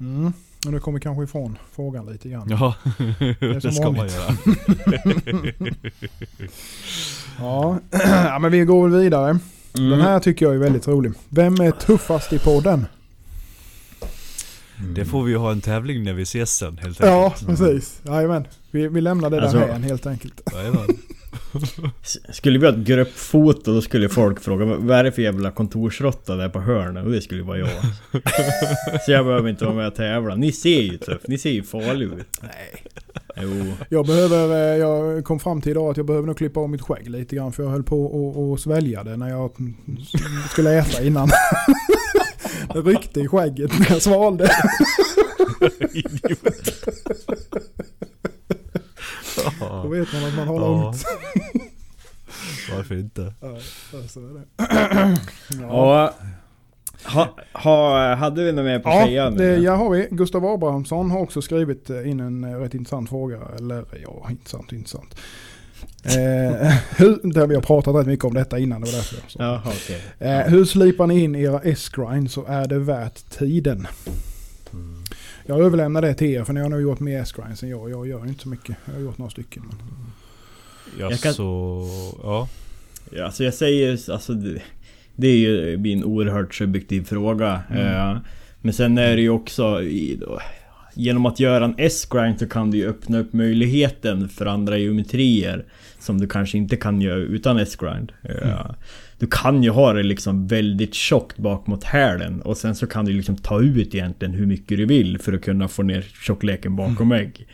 Mm. Och nu kommer vi kanske ifrån frågan lite grann. Ja, är som det ska man vanligt. göra. Ja. ja, men vi går väl vidare. Mm. Den här tycker jag är väldigt rolig. Vem är tuffast i podden? Det får vi ju ha en tävling när vi ses sen helt Ja, enkelt. precis. Jajamän. Vi, vi lämnar det Alltså- där här helt enkelt. Skulle vi ha ett gruppfoto då skulle folk fråga "Vad- är det för jävla kontorsråtta där på hörnet? Och det skulle vara jag. Så jag behöver inte vara med och tävla. Ni ser ju tuff, ni ser ju farliga ut. Nej. Jo. Jag behöver, eh, jag kom fram till idag att jag behöver nog klippa av mitt skägg lite grann för jag höll på att- svälja det när jag skulle äta innan. Det ryckte i skägget när jag svalde. Då vet man att man har långt. Varför inte? Ja, så är det. Ja. Ha, ha, hade vi något mer på Ja, det ja, har vi. Gustav Abrahamsson har också skrivit in en eh, rätt intressant fråga. Eller ja, intressant intressant. Eh, hur, där vi har pratat rätt mycket om detta innan. Det var därför jag sa. Jaha okej. Eh, hur slipar ni in era S-grind så är det värt tiden? Jag överlämnar det till er för ni har nog gjort mer S-grinds än jag. Jag gör inte så mycket. Jag har gjort några stycken. Men... Ja, Jag kan- så... Ja. Ja, alltså jag säger alltså det, det är ju en oerhört subjektiv fråga. Eh, men sen är det ju också Genom att göra en S-grind så kan du ju öppna upp möjligheten för andra geometrier Som du kanske inte kan göra utan S-grind. Eh, Du kan ju ha det liksom väldigt tjockt bak mot hälen och sen så kan du liksom ta ut egentligen hur mycket du vill för att kunna få ner tjockleken bakom ägg.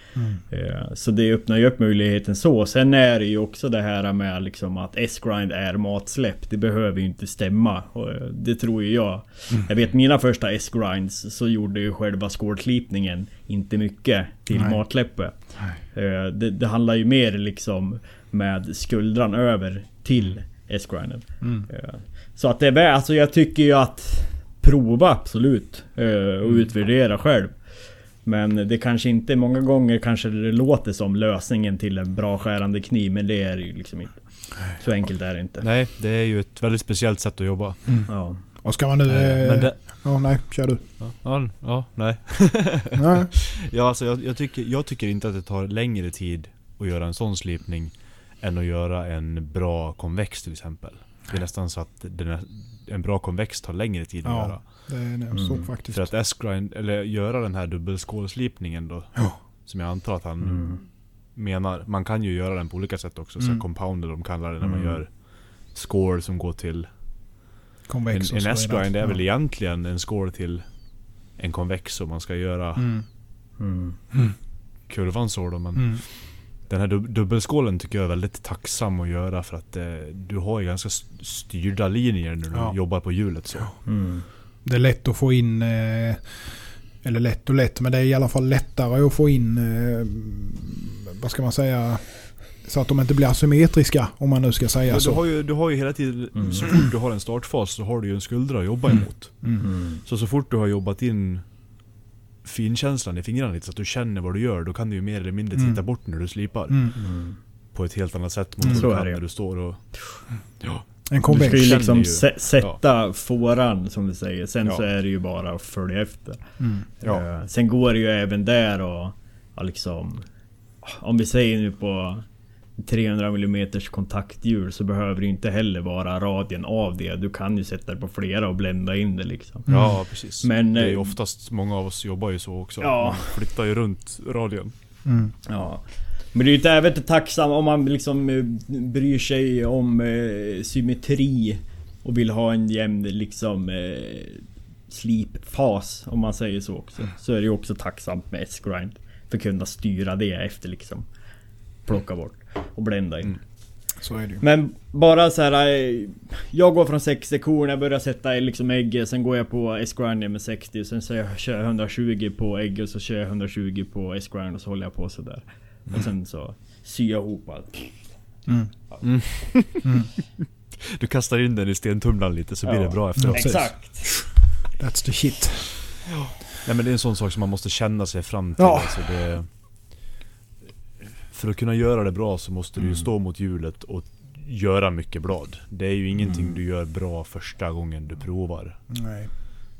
Eh, Så det öppnar ju upp möjligheten så. Sen är det ju också det här med liksom att S-grind är matsläpp. Det behöver ju inte stämma. Eh, det tror ju jag. Jag vet mina första S-grinds så gjorde ju själva skålslipningen inte mycket till Nej. matläppe. Eh, Det, det handlar ju mer liksom med skuldran över till S-grinden. Eh, Så att det är väl, alltså jag tycker ju att prova absolut eh, och utvärdera själv. Men det kanske inte, många gånger kanske det låter som lösningen till en bra skärande kniv men det är ju liksom inte. Så enkelt är det inte. Nej, det är ju ett väldigt speciellt sätt att jobba. Ja. Och ska man nu... Eh, Men det... Ja, nej, kör du. Ja, ja, ja, nej. Nej. Ja, alltså jag, jag, tycker, jag tycker inte att det tar längre tid att göra en sån slipning än att göra en bra konvex till exempel. Det är nästan så att den är, en bra konvex tar längre tid att Ja, göra. Det är nog så Mm. faktiskt. För att S-grind, eller göra den här dubbelskålslipningen då. Ja. Som jag antar att han Mm. menar. Man kan ju göra den på olika sätt också. Så Mm. compounder de kallar det när man Mm. gör skål som går till... Konvex En, en S-grind är väl Ja. egentligen en skål till en konvex om man ska göra Mm. Mm. kurvan så då. Men Mm. Den här dub- dubbelskålen tycker jag är väldigt tacksam att göra för att eh, du har ju ganska styrda linjer när du Ja. jobbar på hjulet så. Mm. Det är lätt att få in... Eh, eller lätt och lätt, men det är i alla fall lättare att få in... Eh, vad ska man säga? Så att de inte blir asymmetriska, om man nu ska säga du, så. har ju, du har ju hela tiden, Mm. så fort du har en startfas så har du ju en skuldra att jobba Mm. emot. Mm. Så så fort du har jobbat in finkänslan i fingrarna lite så att du känner vad du gör, då kan du ju mer eller mindre Mm. titta bort när du slipar. Mm. Mm. På ett helt annat sätt mot Mm. du kan när du står och... Ja. En Du ska ju Känner liksom ju- sä- sätta fåran som du säger. Sen Ja. så är det ju bara att följa efter. Mm. Ja. Eh, Sen går det ju även där och ja, liksom Om vi säger nu på 300 mm kontakthjul så behöver det inte heller vara radien av det. Du kan ju sätta det på flera och blända in det liksom. Mm. ja, precis. Men, det är ju eh, oftast, många av oss jobbar ju så också. Ja. Man flyttar ju runt radien. Mm. Ja. Men det är ju inte även tacksam om man liksom eh, bryr sig om eh, symmetri och vill ha en jämn liksom eh, slipfas om man säger så också. Så är det ju också tacksamt med S-grind. För att kunna styra det efter liksom. Plocka bort och blända in. Mm. Så är det ju. Men bara så här. eh, Jag går från 60 korn, jag börjar sätta liksom ägg, sen går jag på S-grind med 60, sen så jag kör jag 120 på ägg och så kör jag 120 på S-grind och så håller jag på sådär. Och sen så syr jag ihop allt. Mm. Mm. Mm. Du kastar in den i stentumlaren lite så blir Ja. det bra efteråt. Precis. Exakt! That's the shit. Nej men det är en sån sak som man måste känna sig fram till. Ja. Alltså det, för att kunna göra det bra så måste du ju Mm. stå mot hjulet och göra mycket blad. Det är ju ingenting Mm. du gör bra första gången du provar. Nej.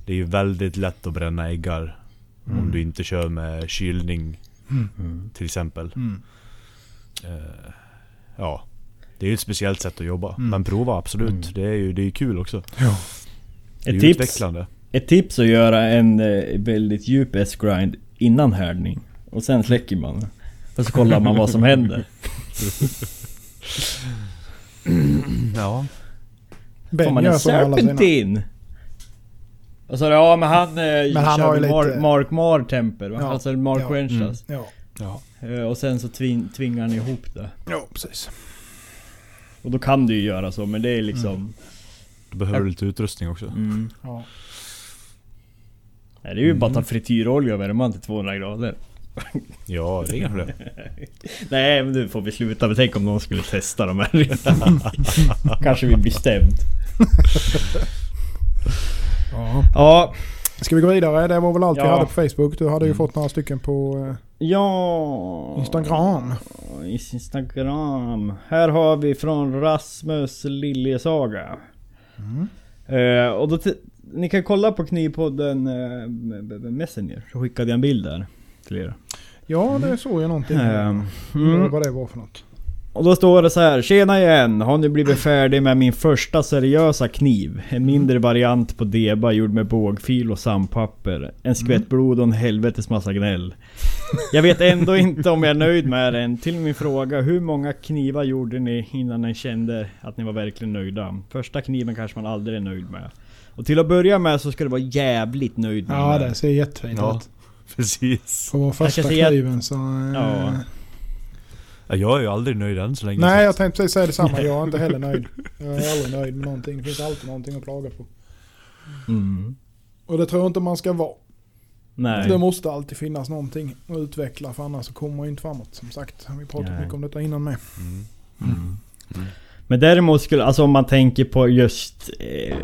Det är ju väldigt lätt att bränna äggar om Mm. du inte kör med kylning Mm. till exempel. Mm. Eh, ja. Det är ju ett speciellt sätt att jobba. Mm. Men prova absolut. Mm. Det är ju det är kul också. Ja. Det är Ett ju tips, utvecklande. Ett tips att göra en eh, väldigt djup S-grind innan härdning. Och sen släcker man. Och så kollar man vad som händer. Ja. Får man en serpentin? Och så ja men han, eh, Men han har ju väl Mar- lite- Mark Mar temper va? Ja. Alltså Mark Ja. Wenchas. Ja, Ja. Eh, Och sen så tving, tvingar han ihop det. ja precis. Och då kan du ju göra så men det är liksom... Då behöver du lite utrustning också. Mm. Ja. Nej, det är ju bara att ta frityrolja och värma till 200 grader. Ja, det inga problem. Nej men nu får vi sluta. Men tänk om någon skulle testa de här. Kanske vi blir stämd. Ja. Ja. Ska vi gå vidare? Det var väl allt vi Ja. hade på Facebook. Du hade ju Mm. fått några stycken på eh, Ja... Instagram. Instagram. Här har vi från Rasmus Liljesaga. Mm. Eh, och då ni kan kolla på Knivpodden b- Messenger. Så skickade jag en bild där till er. Ja, det såg jag någonting. Ehm, Mm. mm. Vad det var för något. Och då står det så här. Tjena igen! Har nu blivit färdig med min första seriösa kniv. En mindre variant på deba gjord med bågfil och sandpapper. En skvätt blod och en helvetes massa gnäll. Jag vet ändå inte om jag är nöjd med den. Till min fråga, hur många knivar gjorde ni innan ni kände att ni var verkligen nöjda? Första kniven kanske man aldrig är nöjd med. Och till att börja med så ska du vara jävligt nöjd med Ja, den. ser jättefint Ja. Precis. På vår första kniven så... eh, Ja. Ja, jag är ju aldrig nöjd än så länge. Nej, jag tänkte precis säga detsamma. Jag är inte heller nöjd. Jag är aldrig nöjd med någonting. Det finns alltid någonting att klaga på. Mm. Och det tror jag inte man ska vara. Nej. Det måste alltid finnas någonting att utveckla för annars så kommer man ju inte framåt. Som sagt, vi pratat mycket om detta innan med. Mm. Mm. Men däremot skulle, alltså om man tänker på just eh,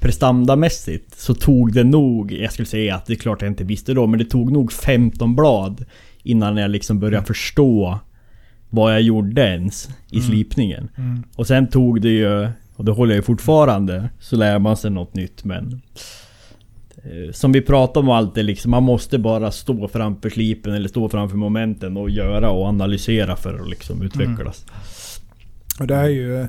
prestandamässigt så tog det nog, jag skulle säga att det är klart jag inte visste då, men det tog nog 15 blad innan jag liksom började förstå vad jag gjorde ens i Mm. slipningen. Mm. Och sen tog det ju, och det håller jag ju fortfarande, så lär man sig något nytt men... eh, Som vi pratar om alltid liksom, man måste bara stå framför slipen eller stå framför momenten och göra och analysera för att liksom utvecklas. Och det är ju...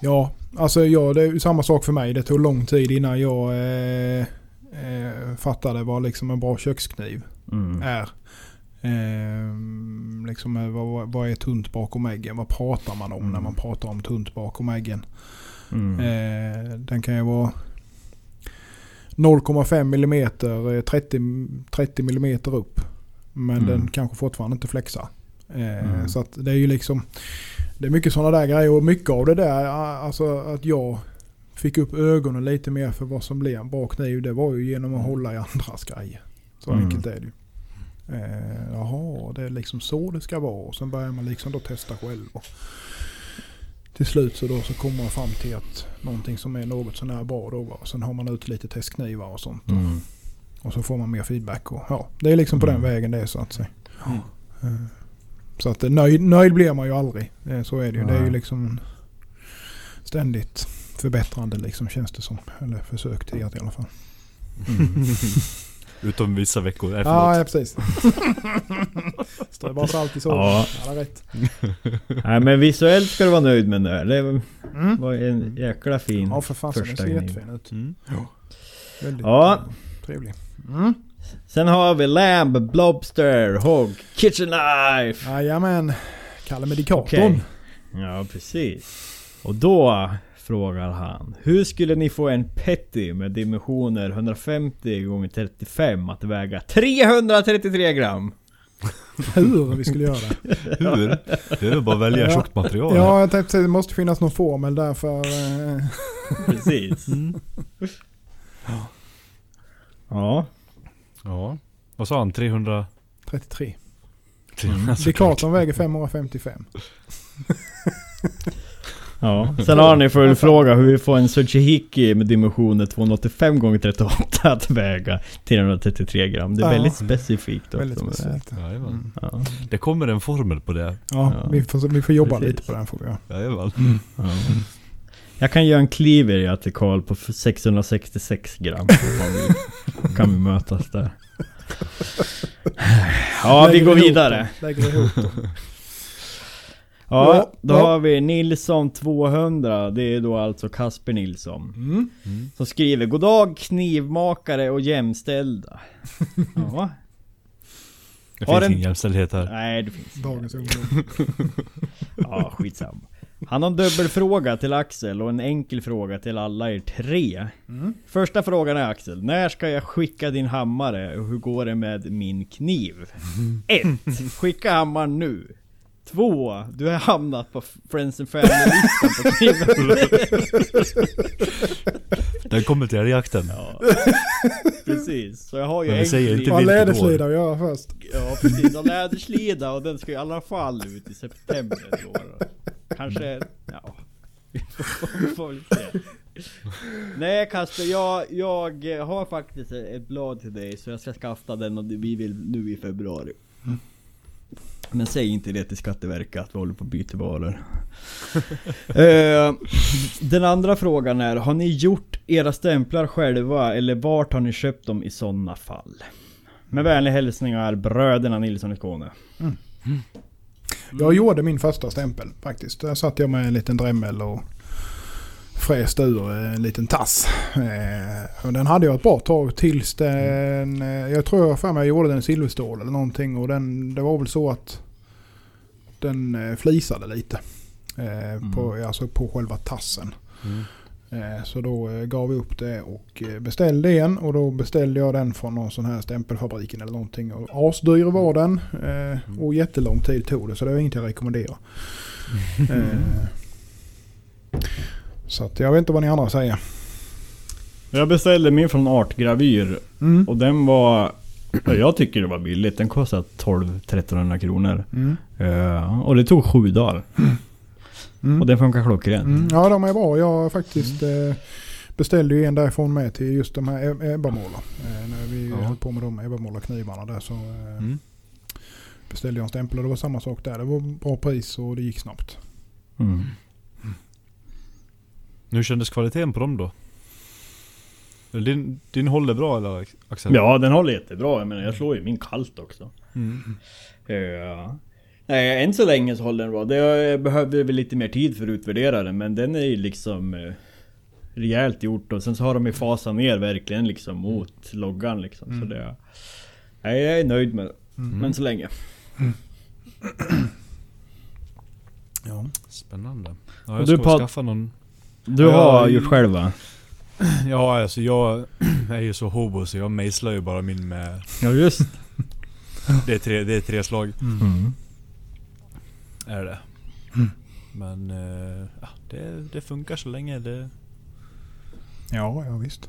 Ja, alltså ja, det är samma sak för mig. Det tog lång tid innan jag eh, eh, fattade vad liksom en bra kökskniv Mm. är. Eh, liksom, eh, vad, vad är tunt bakom äggen? Vad pratar man om Mm. när man pratar om tunt bakom äggen? Mm. Eh, den kan ju vara 0,5 millimeter, eh, 30, 30 millimeter upp. Men Mm. den kanske fortfarande inte flexar. Eh, Mm. Så att det är ju liksom... Det är mycket sådana där grejer och mycket av det där, alltså att jag fick upp ögonen lite mer för vad som blir en bra kniv. Det var ju genom att hålla i andras grejer. Så Mm. enkelt är det ju. Eh, jaha, det är liksom så det ska vara. Och sen börjar man liksom då testa själv. Och till slut så, då så kommer man fram till att någonting som är något sånär bra då. Sen har man ut lite testknivar och sånt. Mm. Och så får man mer feedback. Och, ja, det är liksom på Mm. den vägen det är så att säga. Mm. Eh, Så att nöjd, nöjd blir man ju aldrig. Eh, Så är det ju. Det är ju Nej. liksom ständigt förbättrande liksom känns det som. Eller försök till att i alla fall. Utom vissa veckor. Nej, Ja, ja precis. Strö bara salt i såren. Ja. Alla rätt. Nej men visuellt ska du vara nöjd med det. Det Mm. var en jäkla fin. Ja för fasen, den första ser jättefin ut. Mm. Väldigt Ja. eh, trevlig. Mm. Sen har vi Lamb, Blobster, Hog, Kitchen Knife. Jajamän. Kalle Medikatorn. Okej. Ja precis. Och då frågar han. Hur skulle ni få en Petty med dimensioner 150 x 35 att väga 333 gram? Hur vi skulle göra. Hur? Det är väl bara att välja Ja. tjockt material. Ja, jag tänkte säga det måste finnas någon formel där för... Eh, Precis. Mm. Ja. Ja. Vad sa han? 300? 33. 300 Dekatorn väger 555. Ja. Sen har ni följdfråga hur vi får en Tsuchihiki med dimensioner 285 x 38 att väga 333 gram. Det är Ja. väldigt specifikt också. Väldigt specifikt. Jajamän. Mm. Ja. Det kommer en formel på det. Ja, Ja. Vi, får, vi får jobba Precis. lite på den får vi göra. Jajamän. Ja. Jag kan göra en cleaver i Attikal på 666 gram. Kan vi mötas där. Ja, vi går vidare. dem, Lägger ihop dem. Ja, då har vi Nilsson 200. Det är då alltså Kasper Nilsson. Mm. Som skriver Goddag knivmakare och jämställda. ja. Det Har finns en- ingen jämställdhet här. Nej, det finns Dagens ungdom. Ja, skitsamma. Han har en dubbelfråga till Axel och en enkel fråga till alla er tre. Mm. Första frågan är Axel, när ska jag skicka din hammare och hur går det med min kniv? 1. Skicka hammaren nu. 2. Du har hamnat på Friends and Family-listan på kniven. Den kommer till älgjakten. Ja, precis. Så jag har ju en säger kniv. inte vilket läderslida att göra först? Ja precis, och läderslida och den ska i alla fall ut i september i år. Kanske, ja. Nej Kasper, jag, jag har faktiskt ett blad till dig så jag ska skaffa den och vi vill nu i februari. Men säg inte det till Skatteverket att vi håller på att byta varor. Eh, den andra frågan är, har ni gjort era stämplar själva eller vart har ni köpt dem i sådana fall? Med vänliga hälsningar bröderna Nilsson i Skåne. Jag gjorde min första stämpel faktiskt. Där satt jag med en liten drämmel och fräste ur en liten tass. Eh, och den hade jag ett bra tag tills den... Eh, jag tror jag för mig gjorde den silverstål eller någonting. Och den, det var väl så att den eh, flisade lite. Eh, på, alltså på själva tassen. Mm. Eh, Så då eh, gav vi upp det och eh, beställde en och då beställde jag den från någon sån här stämpelfabriken eller någonting. Och asdyr var den och jättelång tid tog det så det var inget jag rekommenderar. Så att jag vet inte vad ni andra säger. Jag beställde min från Artgravyr Mm. och den var... ja, Jag tycker det var billigt. Den kostade 12-1300 kronor. Mm. Och det tog sju dagar. Mm. Och den funkar klockrent. Mm. Ja de är bra. Jag faktiskt eh, beställde ju en därifrån med till just de här Eb- Ebbamåla. Eh, när vi Ja. höll på med de Ebbamålarknivarna där så eh, Mm. beställde jag en stämpel och det var samma sak där. Det var bra pris och det gick snabbt. Mm. Hur kändes kvaliteten på dem då? Din, din håller bra eller Axel? Ja, den håller jättebra. Jag menar, jag slår ju min kallt också. Mm. Ja. Nej, än så länge så håller den bra. Det jag behövde väl lite mer tid för att utvärdera den, men den är ju liksom eh, rejält gjort och sen så har de ju fasat ner verkligen liksom mot loggan liksom. Så Mm. det... Nej, jag är nöjd med det. Mm. Men så länge. Ja. Spännande. Ja, Och jag du ska Pat- skaffa någon... Du Ja, har jag- gjort själv va? Ja alltså jag är ju så hobo så jag mejslar ju bara min med... Ja just Det är tre, det är tre slag. mm. Är det. Mm. Men eh, ja, det, det funkar så länge det Ja, ja visst.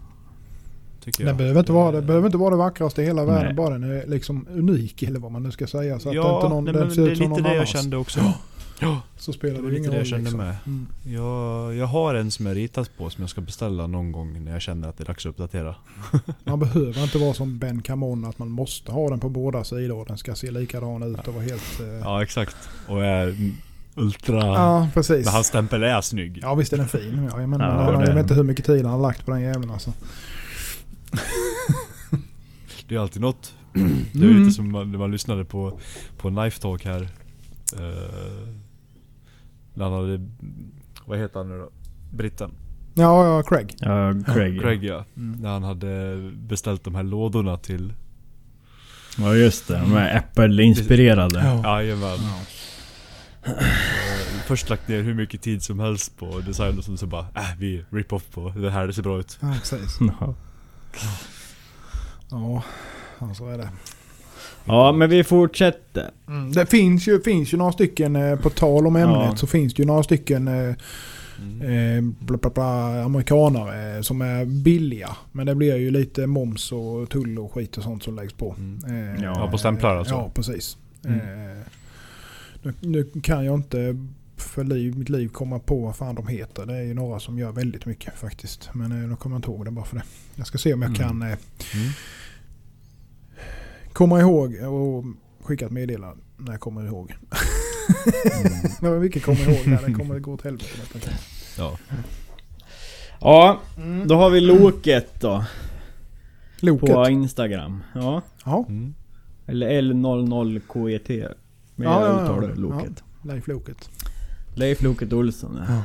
tycker jag. Det behöver, inte vara, det behöver inte vara det vackraste i hela världen. Nej. Bara den är liksom unik eller vad man nu ska säga. Så att ja, inte någon, nej, ser det är lite det jag annans. kände också. Ja, Så spelar det det, ingen det jag roll kände liksom. med. Mm. Jag, jag har en som jag ritat på som jag ska beställa någon gång när jag känner att det är dags att uppdatera. Man behöver inte vara som Ben Camon att man måste ha den på båda sidor och den ska se likadan ut och vara helt... eh, Ja exakt. Och är mm, ultra... ja precis. Men hans stämpel är snygg. Ja visst är den fin. Ja, men Ja, jag vet inte hur mycket tid han har lagt på den jäveln alltså. Det är alltid något. Det är Mm. lite som man- när man lyssnade på, på Knife Talk här. Uh, när han hade... Vad heter han nu då? Britten? Ja, ja, Craig. Ja, Craig. ja. Craig ja. Mm. När han hade beställt de här lådorna till... Ja just det, de är Apple-inspirerade. Ja. Jajamän. Eh, Först lagt ner hur mycket tid som helst på design och sen så bara äh, vi rip off på det här, det ser bra ut. Ja, precis. Ja. Ja, ja, så är det. Ja men vi fortsätter. Mm. Det finns ju, finns ju några stycken, eh, på tal om ämnet, Ja. så finns det ju några stycken eh, Mm. eh, bla, bla, bla, amerikanare som är billiga. Men det blir ju lite moms och tull och skit och sånt som läggs på. Mm. Eh, Ja, på stämplar alltså? Ja, precis. Mm. Eh, nu, nu kan jag inte för liv, mitt liv komma på vad fan de heter. Det är ju några som gör väldigt mycket faktiskt. Men eh, nu kommer jag inte ihåg det bara för det. Jag ska se om jag Mm. kan Mm. Komma ihåg och skicka ett meddelande när jag kommer ihåg. Mm. Det var mycket kommer ihåg där. Det kommer gå åt helvete. Ja. Ja, då har vi Loket då. Loket. På Instagram. Ja. Ja, Eller L00KET. Men Ja, ja, ja. uttalar Ja. Loket. Leif Loket. Leif Loket Olsson. ja.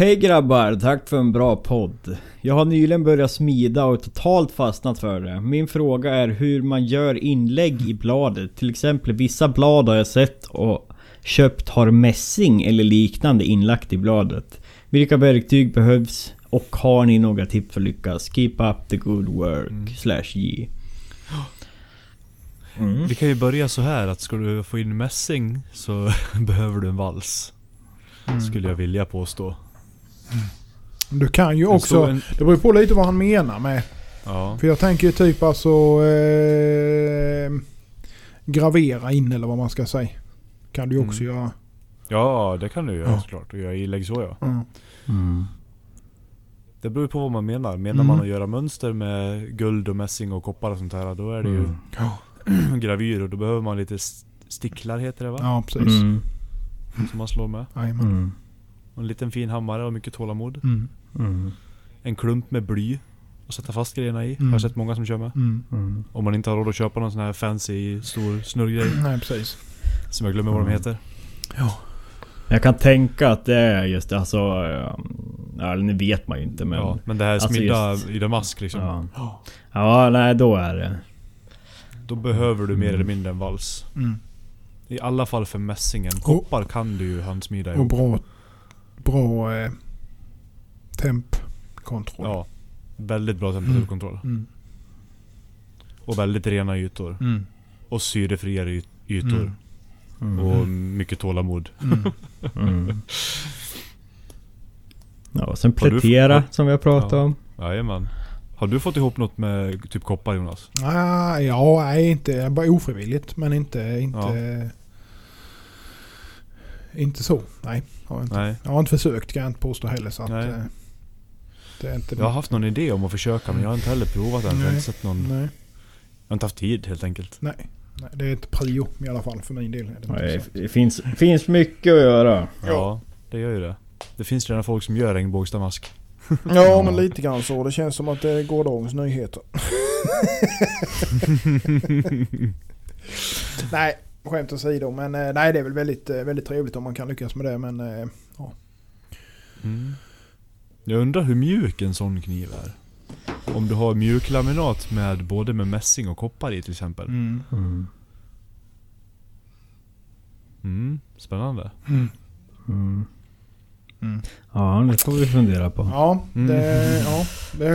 Hej grabbar, tack för en bra podd. Jag har nyligen börjat smida och totalt fastnat för det. Min fråga är hur man gör inlägg i bladet. Till exempel vissa blad har jag sett och köpt har mässing eller liknande inlagt i bladet. Vilka verktyg behövs? Och har ni några tips för att lyckas? Keep up the good work. Mm. Slash J. Mm. Vi kan ju börja så här att ska du få in mässing så behöver du en vals. Mm. Skulle jag vilja påstå. Du kan ju också, en, det beror ju på lite vad han menar med. ja. För jag tänker ju typ alltså eh, gravera in eller vad man ska säga. Kan du ju också Mm. göra. ja, det kan du göra Ja. såklart. Och göra inlägg så ja. Mm. Mm. Det beror ju på vad man menar. Menar Mm. man att göra mönster med guld och mässing och koppar och sånt här. Då är det ju Mm. Gravyr och då behöver man lite st- sticklar heter det va? ja, precis. Mm. Som man slår med. Jajamän. Och en liten fin hammare och mycket tålamod. Mm. Mm. En klump med bly. Och sätta fast grejerna i. Mm. Har jag sett många som kör med. Mm. Mm. Om man inte har råd att köpa någon sån här fancy stor snurrgrej. Nej, precis. Som jag glömmer vad de Mm. heter. Ja. Jag kan tänka att det är just det, alltså... Ja, nu vet man ju inte men... ja, men det här alltså smidda just- i damask liksom. Ja. Ja. nej då är det... Då behöver du mer eller mindre en vals. Mm. I alla fall för mässingen. Koppar kan du ju handsmida Och ihop. bra, bra eh, tempkontroll. Ja. Väldigt bra temperaturkontroll. Mm. Och väldigt rena ytor. Mm. Och syrefria ytor. Mm. Mm. Och mycket tålamod. Mm. Mm. Ja, och sen plätera som vi har pratat Ja. om. Jajamän. Har du fått ihop något med typ koppar Jonas? Ah, ja, nej inte. Bara ofrivilligt. Men inte... Inte, inte så. Nej, har jag inte. Nej. Jag har inte försökt kan jag inte påstå heller. Så att, Nej. eh, det är inte Jag har haft någon idé om att försöka men jag har inte heller provat än. Jag har Nej. inte sett någon... Jag Nej, har inte haft tid helt enkelt. nej. nej. Det är ett prio i alla fall för min del. Är det inte så. det finns, finns mycket att göra. Ja, det gör ju det. Det finns redan folk som gör regnbågsdamask. Ja, men lite grann så. Det känns som att det är gårdagens nyheter. nej, skämt åsido. Men eh, nej, det är väl väldigt, eh, väldigt trevligt om man kan lyckas med det. Men eh, Mm. Jag undrar hur mjuk en sån kniv är. Om du har mjuklaminat med både med mässing och koppar i till exempel. mm. Mm. Mm, spännande. Mm. Mm. Mm. Ja, det får vi fundera på. Ja, Mm. det, ja.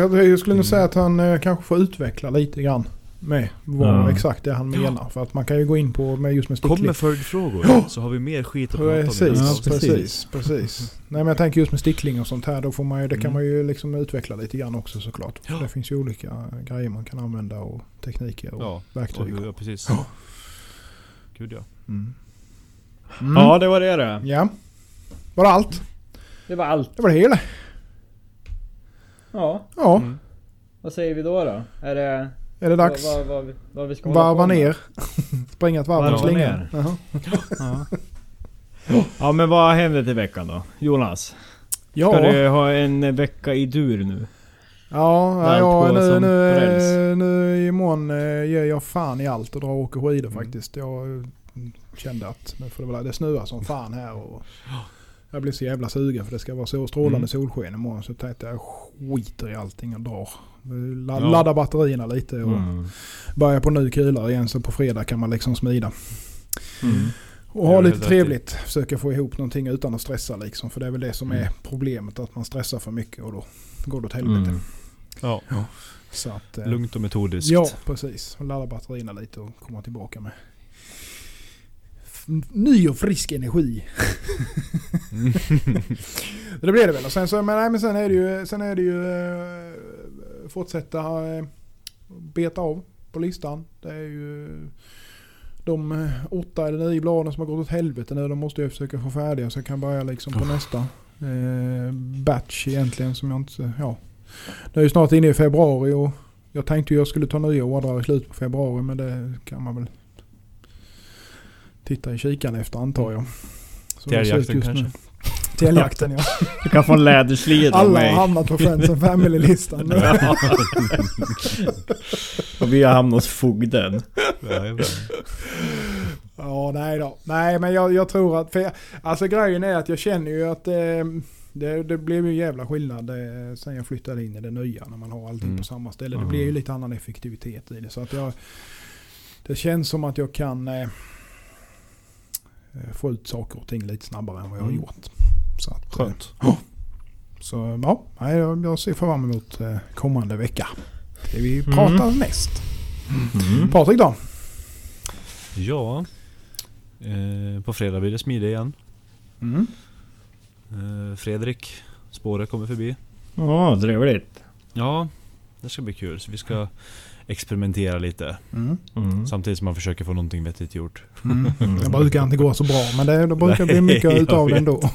Det, jag skulle nog säga att han eh, kanske får utveckla lite grann med vad Ja. exakt det är han menar. För att man kan ju gå in på med just med Kom stickling. med följdfrågor så har vi mer skit att prata om. Precis, Ja, precis, precis. precis. Nej men jag tänker just med stickling och sånt här. Då får man ju, det kan Mm. man ju liksom utveckla lite grann också såklart. Ja. Det finns ju olika grejer man kan använda och tekniker och Ja, och verktyg. hur, ja precis. Ja. Gud ja. Mm. Mm. Ja, det var det det. Ja. Var det allt? Det var allt. Det var det hela? Ja, Ja. Mm. vad säger vi då då? Är det... Är det dags? Vad, vad, vad vi ska Varva ner. Springa ett varv och slinga. ner. Jaha. Ja. ja men vad händer till veckan då? Jonas? Ja. Ska du ha en vecka i dur nu? Ja, ja nu, nu, nu imorgon eh, ger jag fan i allt och drar och åker skidor Mm. faktiskt. Jag eh, kände att nu får det, väl, det snöar som fan här och jag blir så jävla sugen för det ska vara så strålande Mm. solsken imorgon. Så jag tänkte jag skiter i allting och drar. La, Ja. Ladda batterierna lite och Mm. börja på ny kula igen så på fredag kan man liksom smida. Mm. Och ha är lite trevligt. Försöka få ihop någonting utan att stressa liksom. För det är väl det som är Mm. problemet. Att man stressar för mycket och då går det åt helvete. Mm. Ja, Så att, eh, lugnt och metodiskt. Ja, precis. Ladda batterierna lite och komma tillbaka med ny och frisk energi. Mm. det blir det väl. Och sen, så, men, nej, men sen är det ju, sen är det ju eh, fortsätta eh, beta av på listan. Det är ju de eh, åtta eller nio bladen som har gått åt helvete nu. De måste jag försöka få färdiga så jag kan börja liksom på nästa eh, batch egentligen som jag inte... Ja. Det är ju snart inne i februari och jag tänkte jag skulle ta nya ordrar i slutet på februari men det kan man väl titta i kikaren efter antar jag. Så det ut Täljakten just nu. Täljakten ja. Du kan få en läderslida av Alla har mig. hamnat på Friends and Family-listan. Ja. Och vi har hamnat hos fogden. Ja, Ja, nej då. Nej, men jag, jag tror att... För jag, alltså grejen är att jag känner ju att eh, det, det blev ju en jävla skillnad eh, sen jag flyttade in i det nya när man har allting Mm. på samma ställe. Det Mm. blir ju lite annan effektivitet i det. Så att jag... Det känns som att jag kan eh, eh, få ut saker och ting lite snabbare än vad jag har Mm. gjort. Så att, eh, Skönt. Så ja, nej, jag, ser fram emot eh, kommande vecka. Det vi Mm. pratar näst. Mm. Patrik då? Ja. Eh, på fredag blir det smide igen. Mm. Eh, Fredrik Spåre kommer förbi. Ja, trevligt. Ja, det ska bli kul. Så vi ska experimentera lite. Mm. Mm. Samtidigt som man försöker få någonting vettigt gjort. Mm. Mm. Det brukar inte gå så bra men det, det brukar bli Nej, mycket jag utav det ändå.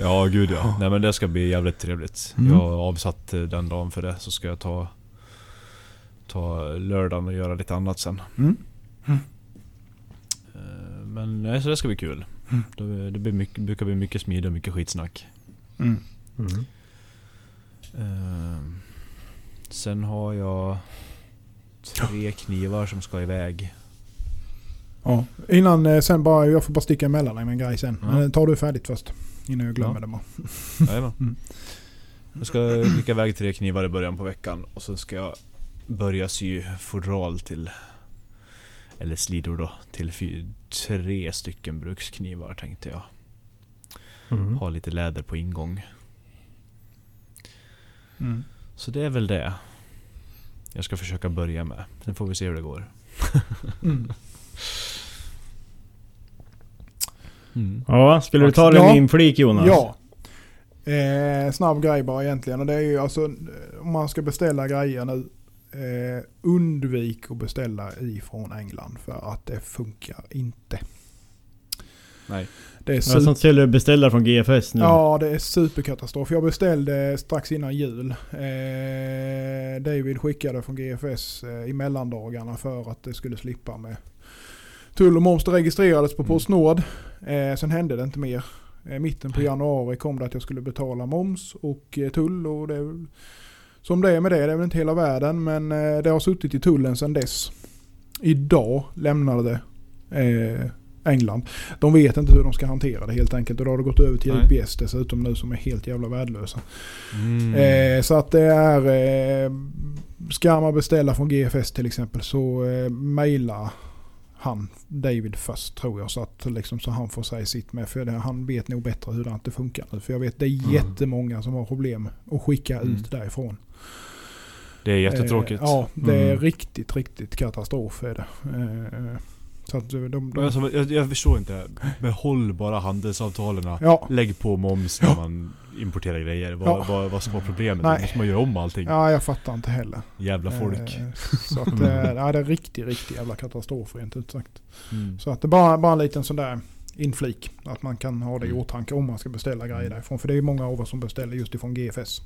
Ja, gud ja. Nej men det ska bli jävligt trevligt. Mm. Jag har avsatt eh, den dagen för det. Så ska jag ta, ta lördagen och göra lite annat sen. Mm. Eh, Men nej, så det ska bli kul. Mm. Det, det blir mycket, brukar bli mycket smide och mycket skitsnack. Mm. Eh, Sen har jag tre knivar som ska iväg. Ja. Innan eh, sen bara, jag får bara sticka emellan dig med en grej sen. Ja. Men tar du färdigt först. Innan jag glömmer Ja. det bara. Jajamän. Mm. Jag ska skicka iväg tre knivar i början på veckan och sen ska jag börja sy fodral till eller slidor då till fy, tre stycken bruksknivar tänkte jag. Mm. Ha lite läder på ingång. Mm. Så det är väl det. Jag ska försöka börja med. Sen får vi se hur det går. Mm. Mm. Ja, skulle du ta Ja. din inflik Jonas? Ja. Eh, snabb grej bara egentligen. Och det är ju alltså eh, om man ska beställa grejer nu. Eh, undvik att beställa ifrån England för att det funkar inte. Nej. Det är Ja, super, sånt skulle du beställa från GFS nu. ja, det är superkatastrof. Jag beställde strax innan jul. Eh, David skickade från GFS eh, i mellandagarna för att det skulle slippa med tull och moms. Det registrerades på Mm. Postnord. Eh, sen hände det inte mer. Eh, mitten på januari kom det att jag skulle betala moms och eh, tull. Och det är, väl- som det är med det, det är väl inte hela världen. Men eh, det har suttit i tullen sedan dess. Idag lämnade det eh, England. De vet inte hur de ska hantera det helt enkelt. Och då har det gått över till. UPS dessutom nu som är helt jävla värdelösa. Mm. Eh, så att det är... Eh, ska man beställa från GFS till exempel så eh, mejla han David först tror jag. Så att liksom, så han får säga sitt med. För det, han vet nog bättre hur det funkar nu. För jag vet det är Mm. jättemånga som har problem att skicka Mm. ut därifrån. Det är jättetråkigt. Eh, ja, det är Mm. riktigt, riktigt katastrof är det. Eh, så att de, de, Men Alltså, jag, jag förstår inte. Behåll bara handelsavtalen. ja, Lägg på moms när man importerar grejer. Vad, Ja. vad, vad ska vara problemet? Nej. Då måste man göra om allting. ja, jag fattar inte heller. Jävla folk. Eh, så att eh, ja, det är riktigt, riktigt jävla katastrof rent ut sagt. Mm. Så att det är bara, bara en liten sån där inflik. Att man kan ha det i Mm. åtanke om man ska beställa grejer därifrån. För det är många av oss som beställer just ifrån GFS.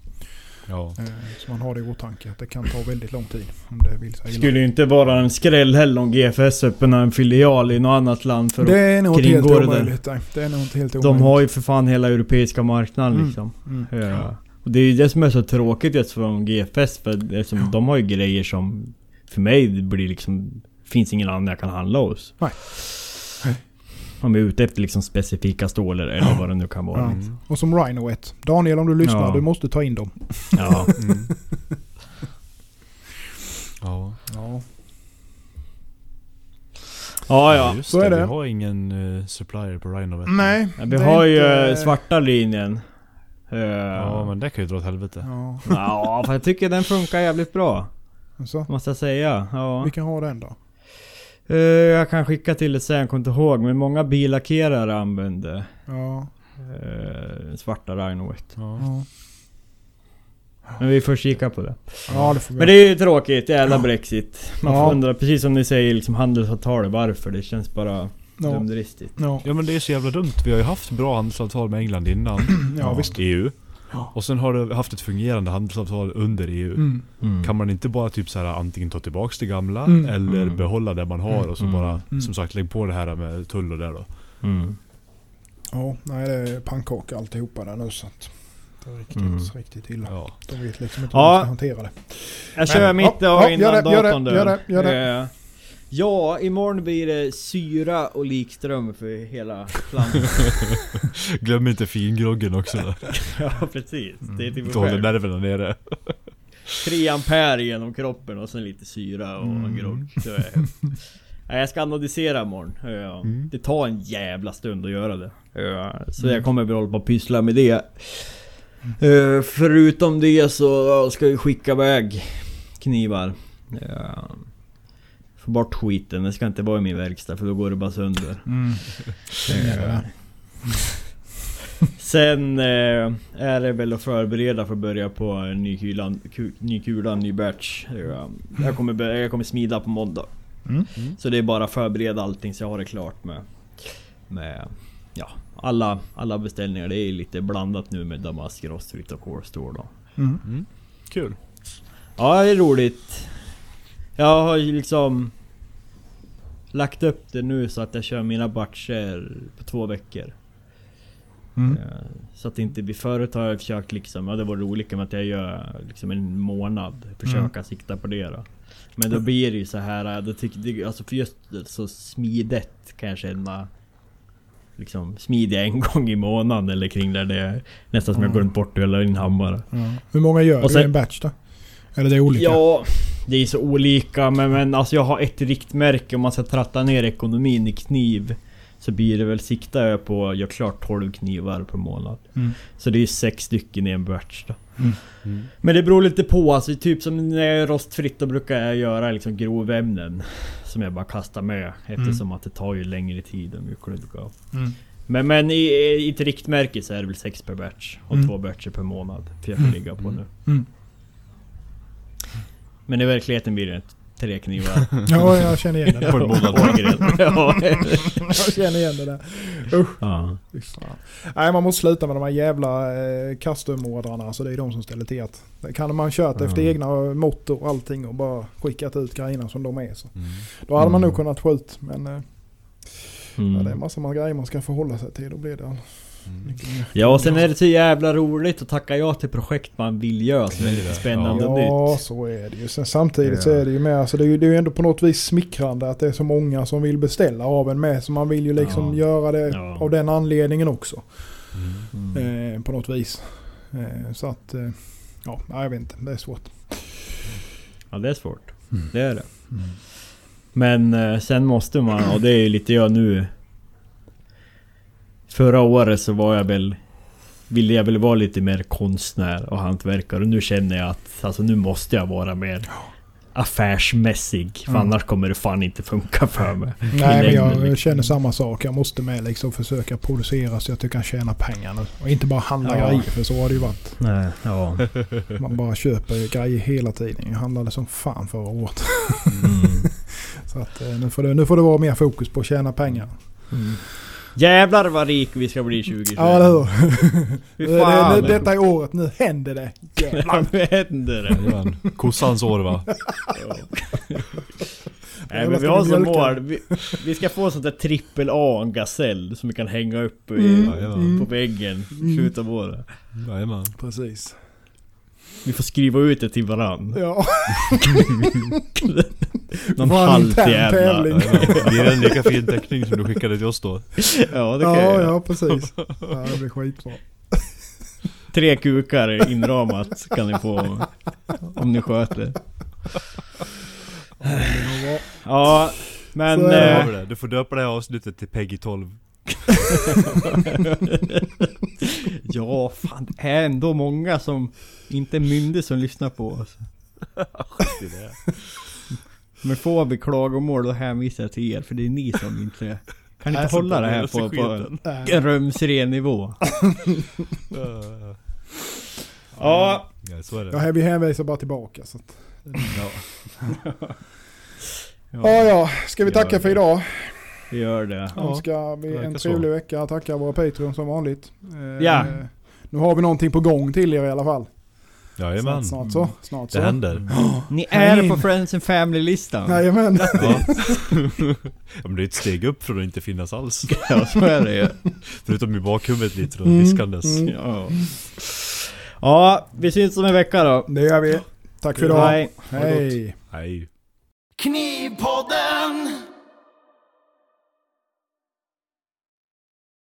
Ja. Eh, Så man har det i åtanke att det kan ta väldigt lång tid om det vill sig. Skulle ju inte vara en skräll heller om GFS öppnar en filial i något annat land för Det är helt kringgå det där. Det är nog inte helt De omöjligt. har ju för fan hela europeiska marknaden Mm. liksom. Mm. Ja. Och det är ju det som är så tråkigt just från GFS för det är som, Ja. de har ju grejer som för mig blir liksom Finns ingen annan jag kan handla hos. Nej. Om jag är ute efter liksom specifika stålar eller vad det nu kan vara. Ja. Mm. Och som Rhinoet. Daniel om du lyssnar, Ja. du måste ta in dem. Ja. Mm. ja. Ja. ja, ja. Just så är det. Vi har ingen uh, supplier på Rhino vet du. Nej. Vi det är har ju inte- eh, svarta linjen. Eh, Ja men det kan ju dra åt helvete. Ja. Ja, för jag tycker den funkar jävligt bra. Så, Måste jag säga. Ja. vi kan ha den då. Eh, jag kan skicka till det sen, jag kommer inte ihåg. Men många billackerare använder Ja. eh, svarta Rhinoet. Ja. Ja, Men vi får kika på det. ja det Men det är ju tråkigt, jävla Brexit. Man Ja. får undra, precis som ni säger, liksom handelsavtal, varför? Det känns bara ja. dumdristigt. Ja. ja men det är så jävla dumt. Vi har ju haft bra handelsavtal med England innan. ja, visst. EU. Ja. Och sen har du haft ett fungerande handelsavtal under EU. Mm. Mm. Kan man inte bara typ så här antingen ta tillbaks det gamla Mm. eller Mm. behålla det man har och så Mm. bara Mm. som sagt lägg på det här med tull och det då. Mm. Ja, nej det är pannkaka alltihopa där nu så att det är riktigt, Mm. riktigt illa. Ja. De vet liksom inte Ja. hur de ska hantera det. Jag kör Men, mitt ja, då ja, innan gör det, gör det, datorn dör. gör det, gör det. Eh, Ja, imorgon blir det syra och likström för hela plantan. Glöm inte fingroggen också då. ja precis, det är typ håller nerverna nere. 3 ampere genom kroppen och sen lite syra och Mm. grogg. Är- Nej, jag ska analysera imorgon. Ja, Mm. Det tar en jävla stund att göra det. Ja, Så jag kommer väl hålla på och pyssla med det. Eh, Förutom det så ska vi skicka iväg knivar. Ja. Få bort skiten, det ska inte vara i min verkstad för då går det bara sönder. Mm. Eh, Sen eh, är det väl att förbereda för att börja på en ny kula, ku, ny kula, ny batch. Ja, Jag kommer, börja, jag kommer smida på måndag. Mm. Så det är bara att förbereda allting så jag har det klart med... Med... Ja, alla, alla beställningar. Det är lite blandat nu med Damask, Rostfritt och Core Store då. Mm. Kul. Ja, det är roligt. Jag har ju liksom... Lagt upp det nu så att jag kör mina batcher på två veckor. Mm. Eh, Så att det inte blir... Förut har jag försökt liksom... Ja det var roligt med att jag gör liksom en månad. Försöka sikta på det då. Men då blir det ju så här... eh, Då tycker, det, alltså för just så smidigt kan jag känna... Liksom smidiga en gång i månaden eller kring där det är nästan som jag går runt bort och eller in hammare. Hur många gör Och du sen- i en batch då? Eller det är olika? Ja, det är så olika men, men alltså jag har ett riktmärke om man ska tratta ner ekonomin i kniv. Så blir det väl sikta jag på att göra klart 12 knivar per månad. Mm. Så det är sex stycken i en batch då. Mm. Men det beror lite på, alltså typ som när jag är rostfritt då brukar jag göra liksom grovämnen. Som jag bara kastar med eftersom att det tar ju längre tid än av. Mm. Men, men i, i ett riktmärke så är det väl sex per batch och Mm. två batcher per månad. För jag får ligga på nu. Mm. Men i verkligheten blir det tre knivar. Ja, jag känner igen det På där. en månad. Ja. Jag känner igen det där. Usch. ja. Nej, man måste sluta med de här jävla eh, custom-ordrarna. Alltså det är de som ställer till. Det kan man kört Ja. efter egna mått och allting och bara skickat ut grejerna som de är. Så. Mm. Då hade man Mm. nog kunnat få ut. Men eh, ja, det är Mm. massor med grejer man ska förhålla sig till. Då blir det Mm. Mer. Ja och sen är det så jävla roligt att tacka ja till projekt man vill göra som är lite spännande och Ja, nytt. så är det ju. Sen samtidigt så Ja. är det ju med, alltså det är ju, det är ju ändå på något vis smickrande att det är så många som vill beställa av en med. Så man vill ju liksom Ja. göra det Ja. av den anledningen också. Mm. Mm. Eh, på något vis. Eh, så att, eh, ja, jag vet inte. Det är svårt. Ja det är svårt. Mm. Det är det. Men eh, sen måste man, och det är ju lite jag nu. Förra året så var jag väl... Ville jag väl vara lite mer konstnär och hantverkare och nu känner jag att alltså nu måste jag vara mer affärsmässig. För Mm. annars kommer det fan inte funka för mig. Nej, men jag liksom. känner samma sak. Jag måste med liksom försöka producera så jag kan tjäna pengar nu. Och inte bara handla Ja. grejer, för så har det ju varit. Nej, ja. Man bara köper grejer hela tiden. Jag handlade som fan förra året. Mm. Så att eh, nu får, det, nu får det vara mer fokus på att tjäna pengar. Mm. Jävlar vad rik vi ska bli 2021. Ja, eller hur? Det- det, detta är året, nu händer det. Jävlar. Nu händer det. Kossans år va? Nej men vi har som mål, vi, vi ska få sånt där trippel A, en gasell som vi kan hänga upp i, Mm, på väggen i slutet av året. Jajamän. Precis. Vi får skriva ut det till varann. Ja, Någon halvt jävla... Det är en lika fin teckning som du skickade till oss då. Ja det kan ja, jag göra. ja precis. Ja, det blir skitbra. Tre kukar inramat kan ni få om ni sköter. Ja, men... Eh. Du får döpa det här avsnittet till Peggy 12. ja, fan det är ändå många som inte är myndiga som lyssnar på oss. Det. Men får vi klagomål då hänvisar jag till er för det är ni som inte kan inte hålla det här på, på en rumsren nivå. Ja, Ja, så är det. Ja, vi hänvisar bara tillbaka. Så att, Ja. ja, ja. Ska vi tacka för idag? Vi gör det. Önskar vi en så. trevlig vecka. Tackar våra Patreon som vanligt. Eh, Ja. Nu har vi någonting på gång till er i alla fall. Jajamän. Snart, snart så. Snart så. Det händer. Ni Häng är på in. Friends and Family-listan. Jajamän. Ja. ja men det är ett steg upp från att inte finnas alls. Ja, så är det ju. Förutom i bakhuvudet lite då, Mm, viskandes. mm. Ja. ja, vi syns om en vecka då. Det gör vi. Tack för idag. Hej. Hej. Nej. Knivpodden!